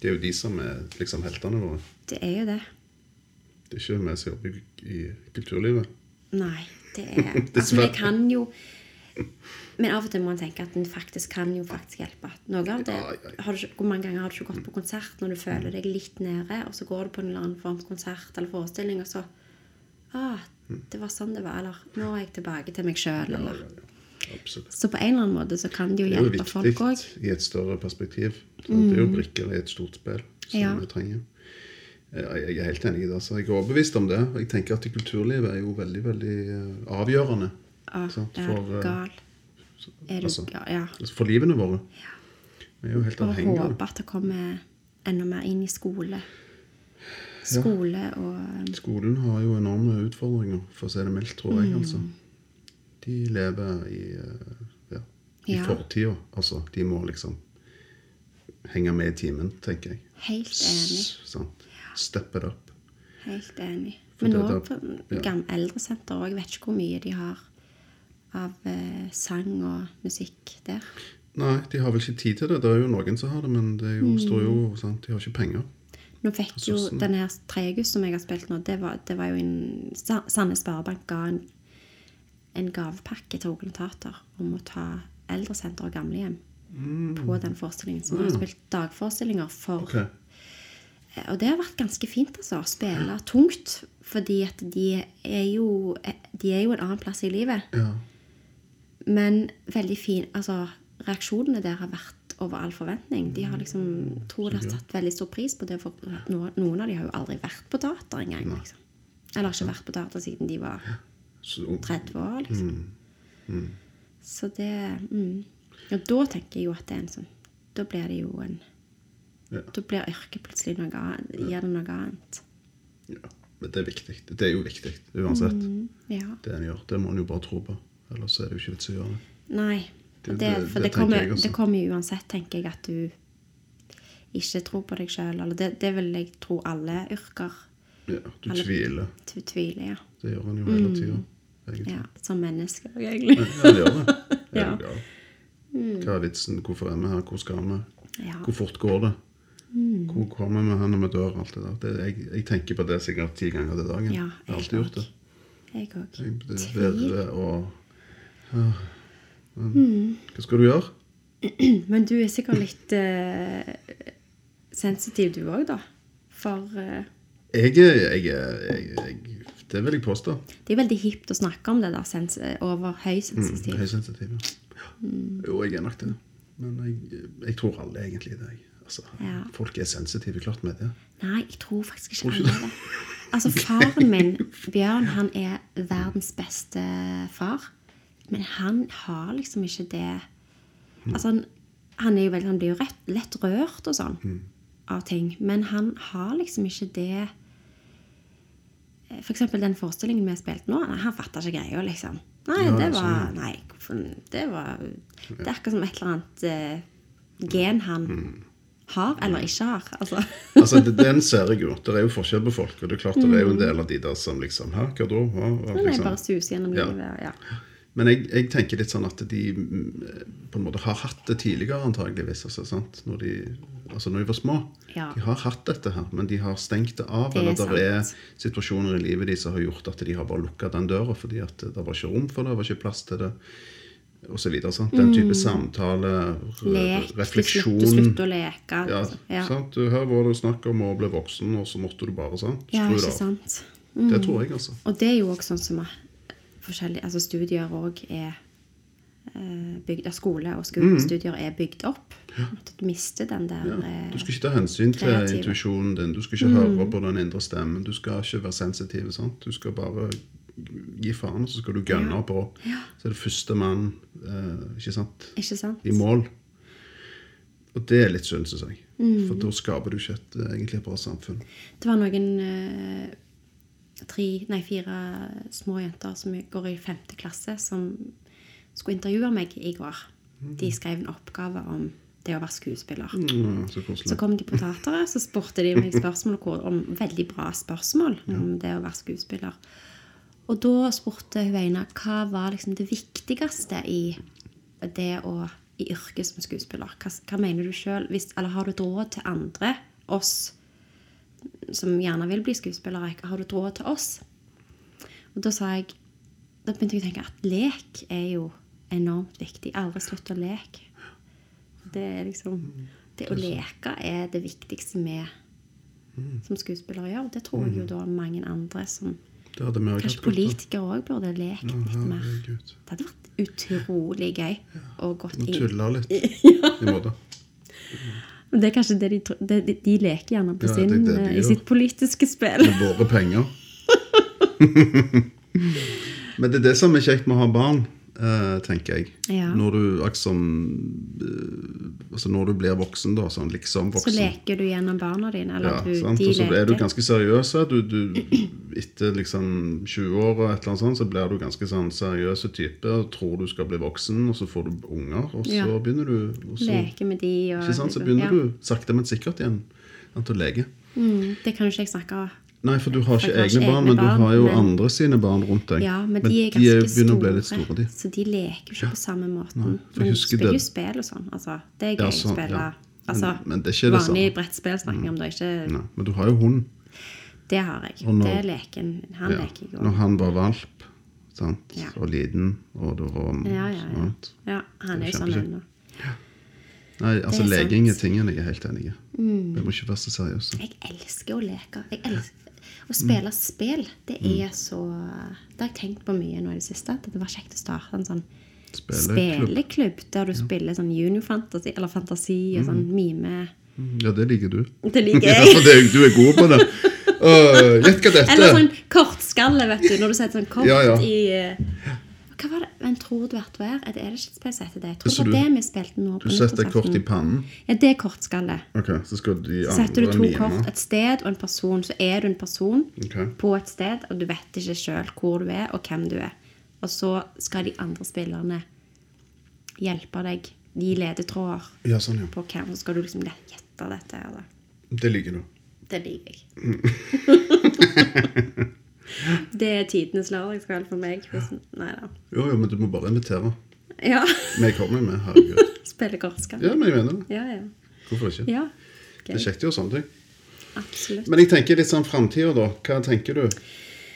Det er jo de som er liksom heltene våre. Det er jo det. Det er ikke vi som jobber i, kulturlivet. Nei, det <laughs> er altså, Vi kan jo Men av og til må man tenke at en faktisk kan jo faktisk hjelpe. Noe av det, du, hvor mange ganger har du ikke gått på konsert når du føler deg litt nede, og så går du på en eller annen form for konsert eller forestilling, og så ah, det var sånn det var. Eller nå er jeg tilbake til meg sjøl. Ja, ja, ja. Så på en eller annen måte så kan det jo hjelpe Det er jo folk òg. viktig i et større perspektiv. Mm. Det er jo brikker i et stort spill som Ja. vi trenger. Jeg er helt enig i det. så Jeg er overbevist om det. Jeg tenker at kulturlivet er jo veldig veldig eh, avgjørende Ah, for, eh, gal? Er du altså. Ja. altså, for livene våre. Vi er jo helt Og avhengige av det. håpe at det kommer enda mer inn i skole. Skole og um, Skolen har jo enorme utfordringer, for å si det mildt, tror Mm. jeg. altså. De lever i, eh, ja, i Ja. fortida. Altså, de må liksom henge med i timen, tenker jeg. Helt enig. Sånn. Step it up. Helt enig. Men nå på ja. eldresenter òg. Vet ikke hvor mye de har av eh, sang og musikk der. Nei, de har vel ikke tid til det. Det er jo noen som har det, men det jo, står jo, sant? de har ikke penger. Nå fikk jo denne den her 3. august som jeg har spilt nå, det var, det var jo en Sa- Sandnes Sparebank ga en, en gavepakke til Rogaland Teater om å ta eldresenter og gamlehjem på den forestillingen. Så vi har spilt dagforestillinger for okay. Og det har vært ganske fint altså, å spille tungt. Fordi at de er jo De er jo en annen plass i livet. Ja. Men veldig fin Altså, reaksjonene der har vært over all forventning. De har liksom tror de har satt veldig stor pris på det, for noen, av de har jo aldri vært på teater engang. Liksom. Eller ikke vært på teater siden de var 30 år, liksom. Så det mm. Og da tenker jeg jo at det er en sånn Da blir det jo en ja. Da blir yrket plutselig noe annet. Gir det noe annet. ja. Men det er viktig. Det er jo viktig uansett. Mm, ja. Det en gjør. Det må en jo bare tro på. Ellers er det jo ikke vits i å gjøre det. Nei. Det- det, for det det, kommer, det kommer jo uansett, tenker jeg, at du ikke tror på deg sjøl. Det, det vil jeg tro alle yrker Ja, du Alle- tviler. Du tviler, ja. Det gjør han jo hele tida. Egentlig. ja. Som mennesker, egentlig. Ja, det gjør <laughs> det. Er Ja. du? Hva er vitsen? Hvorfor er vi her? Hvor skal vi? Ja. Hvor fort går det? Hvor kommer vi hen når vi dør? Alt det der. Det, jeg, jeg tenker på det sikkert ti ganger til dagen. Ja, jeg har alltid gjort det. Jeg òg. Tvil. og ja. Men, Hva skal du gjøre? <clears throat> Men du er sikkert litt uh, sensitiv, du òg, da. For uh, Jeg, jeg, jeg, jeg Det vil jeg påstå. det er veldig hipt å snakke om det der sens over høysensitiv. Høysensitiv. Ja. Jo, jeg er nok det. Men jeg, tror alle egentlig det. Altså, Ja. Folk er sensitive, klart med det. Nei, jeg tror faktisk ikke alle det. Altså, faren min, <laughs> Bjørn, han er verdens beste far. Men han har liksom ikke det Altså, han, han, jo veldig, han blir jo rett, lett rørt og sånn av ting. Men han har liksom ikke det For eksempel den forestillingen vi spilte nå. Han fatta ikke greia, liksom. Nei, Ja, det var ja. Nei, det var Det er akkurat som et eller annet eh, gen han har eller ikke har. Altså. <laughs> Altså, det, Den ser jeg jo. Det er jo forskjell på folk. Og det er klart det er jo en del av de der som liksom Hæ, hva da? Hva? Hva? liksom. Liksom. bare suser gjennom Ja. livet. Ja. Men jeg, jeg tenker litt sånn at de mm, på en måte har hatt det tidligere, antageligvis. Altså, sant? Når, de, altså når de var små. Ja. De har hatt dette her, men de har stengt det av. Det er eller det er situasjoner i livet de som har gjort at de har bare lukka den døra fordi at det var ikke rom for det, det var ikke plass til det, Og så videre, sant? Den type samtale, Mm. Lek. Refleksjon du slutter å leke. altså. ja. Sant? Du, Her var det snakk om å bli voksen, og så måtte du bare ja, skru det av. sant. Det tror jeg, altså. Og det er jo også sånn som er forskjellige altså studier òg er eh, bygd av skole, og skolestudier er bygd opp. At du mister den der Mm. Ja. eh, Du skal ikke ta hensyn til intuisjonen din. Du skal ikke høre på den indre stemmen. Du skal ikke være sensitiv. Sant? Du skal bare gi faen, så skal du gønne på. Så er det første mann eh, ikke sant? Ikke sant? i mål. Og det er litt synd, syns jeg. Mm. For da skaper du ikke et eh, egentlig bra samfunn. Det var noen eh, tre, nei, fire små jenter som går i femte klasse, som skulle intervjue meg i går. De skrev en oppgave om det å være skuespiller. Mm, så Så kom de på teateret, så spurte de meg spørsmål om veldig bra spørsmål om det å være skuespiller. Og da spurte hun ene hva var liksom det viktigste i det å i yrket som skuespiller. Hva, hva mener du sjøl? Eller har du et råd til andre, oss som gjerne vil bli skuespillere? Har du et råd til oss? Og da sa jeg Da begynte jeg å tenke at lek er jo enormt viktig. Aldri slutt å leke. Det er liksom Det å leke er det viktigste vi som skuespillere gjør. Det tror jeg jo da mange andre som Kanskje politikere òg burde lekt Ja, litt mer. Det hadde vært utrolig gøy og gått inn tulla litt. <laughs> I måte. Men Det er kanskje det de, de, de leker gjerne på Ja, det sin, det de eh, i sitt politiske spill. Med våre penger. <laughs> Men det er det som er kjekt med å ha barn, tenker jeg. Ja. Når du liksom eh, Altså når du blir voksen, da, sånn liksom Så leker du gjennom barna dine. Eller Ja, du, sant? de Og så er du ganske seriøs. Du, du, etter liksom 20 år og et eller annet sånt, så blir du ganske sånn seriøs type og tror du skal bli voksen, og så får du unger, og så Ja. begynner du og så, Leke med de og? Så begynner ja. du sakte, men sikkert igjen til å leke. mm, Det kan jo ikke jeg snakke. Nei, for du har ikke egne, egne barn, men men du har jo men- andre sine barn rundt deg. Ja, men, de er ganske begynner store, å bli litt store, de. så de leker jo ikke på samme måten. for men husker spiller jo spill og sånn. Altså, det er Ja, gøy sånn, å spille. ja. Altså, Men- det er det vanlig samme. brettspill snakker vi om, det er ikke Nei, men du har jo hund. Det har jeg. Når- det er leken. Han Ja. leker jeg Når han var valp sant? Ja. og liten, og det var Ja, ja, ja. ja, han er er jo sånn ennå. Nei, altså leking er er tingen jeg er helt enig i. Vi må ikke være så seriøse. Jeg elsker å leke. Jeg elsker Å spille spill, det Mm. er så Det har jeg tenkt på mye nå i det siste. At det var kjekt å starte en sånn Spilleklubb. spilleklubb der du spiller sånn juniorfantasi eller fantasi og sånn mime. Ja, det liker du. Det liker <laughs> Ja, jeg. ja, det, du er god på det. <laughs> Øh, Gjett hva dette Eller er. sånn kortskalle, vet du. Når du setter sånn kort Ja, ja. i eh, Hva var det? Men tror du at du er? Det som heter det? Jeg tror Så det var det vi spilte nå Du setter et kort i pannen. Ja, det er kortskalle. Okay, Så skal de Så setter du to mime. kort, et sted og en person. Så er du en person okay. på et sted, og du vet ikke sjøl hvor du er, og hvem du er. Og så skal de andre spillerne hjelpe deg, De ledetråder Ja, sånn, ja. på hvem, så skal du liksom gjette dette. Eller. Det liker du. Det liker jeg. <laughs> det er tidenes lørdagskveld for meg. Hvis, nei da. Jo, jo, men du må bare invitere. Ja. Vi kommer med, herregud. <laughs> Spille kortskalle. Ja, men jeg mener det. Ja, ja. Hvorfor ikke? ja. Det er kjekt å gjøre sånne ting. Absolutt. Men jeg tenker litt sånn framtida, da. Hva tenker du?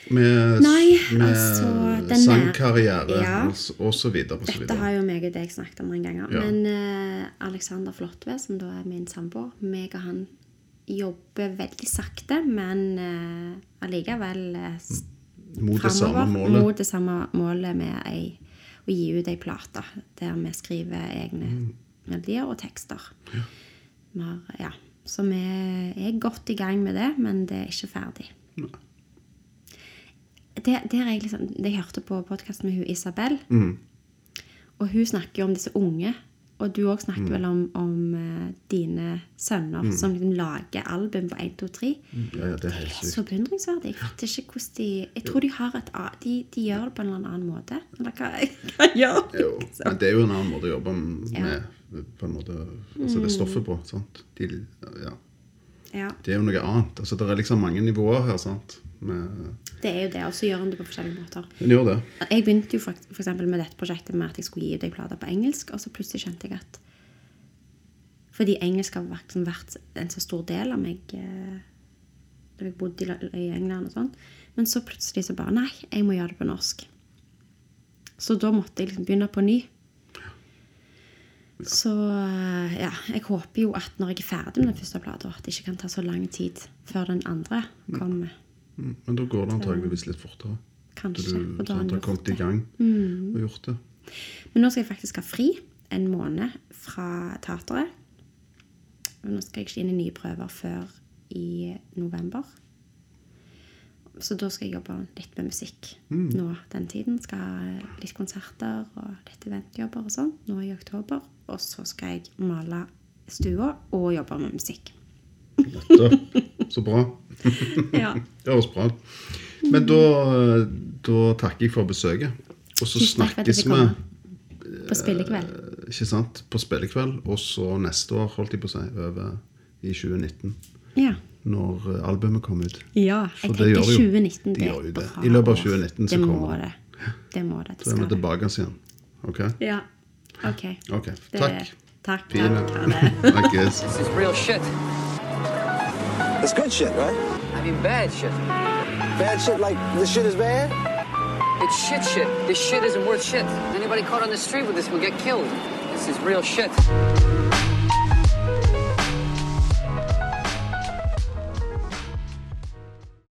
Med, Nei, med altså, denne, sangkarriere Ja. og, så videre og så Dette videre. har jo meg og deg snakket om noen ganger. Ja. Men uh, Alexander Flåttve, som da er min samboer, meg og han jobber veldig sakte, men uh, allikevel uh, Mot målet. mot det samme målet med ei, å gi ut ei plate der vi skriver egne Mm. melodier og tekster. Ja. har, ja. Så vi er godt i gang med det, men det er ikke ferdig. Nei. Det, det, jeg liksom, det jeg hørte på podkasten med hun Isabel, og hun snakker jo om disse unge. Og du òg snakker vel om, om eh, dine sønner som liksom lager album på 1, 2, 3. Ja, ja, det er helt Det er så beundringsverdig. Jeg vet ikke hvordan de Jeg tror de har et De, de gjør det på en eller annen måte. Eller hva, hva gjør de? Liksom? men det er jo en annen måte å jobbe med på en måte, altså det stoffet på. sant? De, ja. Ja, Det er jo noe annet. altså Det er liksom mange nivåer her. sant? Med, det er jo det. Og så gjør han det på forskjellige måter. den gjør det. Jeg begynte jo for, for eksempel med dette prosjektet med at jeg skulle gi deg plater på engelsk, og så plutselig skjønte jeg at Fordi engelsk har vært, liksom vært en så stor del av meg eh, da jeg bodde i, i England og sånn. Men så plutselig så bare Nei, jeg må gjøre det på norsk. Så da måtte jeg liksom begynne på ny. Så eh, ja, jeg håper jo at når jeg er ferdig med den første plata, at det ikke kan ta så lang tid før den andre kommer. Mm, Men da går det antageligvis litt fortere. Kanskje. Du Og da han har gjort kommet i det. Mm. gang og gjort det. Men nå skal jeg faktisk ha fri en måned fra teateret. Og nå skal jeg ikke inn i nye prøver før i november. Så da skal jeg jobbe litt med musikk nå den tiden. Skal ha litt konserter og litt eventjobber og sånn nå i oktober. Og så skal jeg male stua og jobbe med musikk. Nettopp. Så bra. <laughs> Ja. Det høres bra ut. Men da, da takker jeg for besøket. Og så snakkes vi. På spillekveld. ikke sant, på spillekveld, og så neste år, holdt jeg på å si, over i 2019. Ja. Når eh, albumet kom ut. ja. Jeg tenker 2019 Det det gjør jo det. I løpet av 2019 så det kommer det. det. Det må det. det Så er vi tilbake igjen. Ok? Ja. Ok. Ok, Det- Takk. Takk. Fine. <laughs> takk. Ha This is real shit. It's good shit, right? I mean, bad shit. Bad shit like this shit is bad? It's shit shit. This shit isn't worth shit. Anybody caught on the street with this will get killed. This is real shit.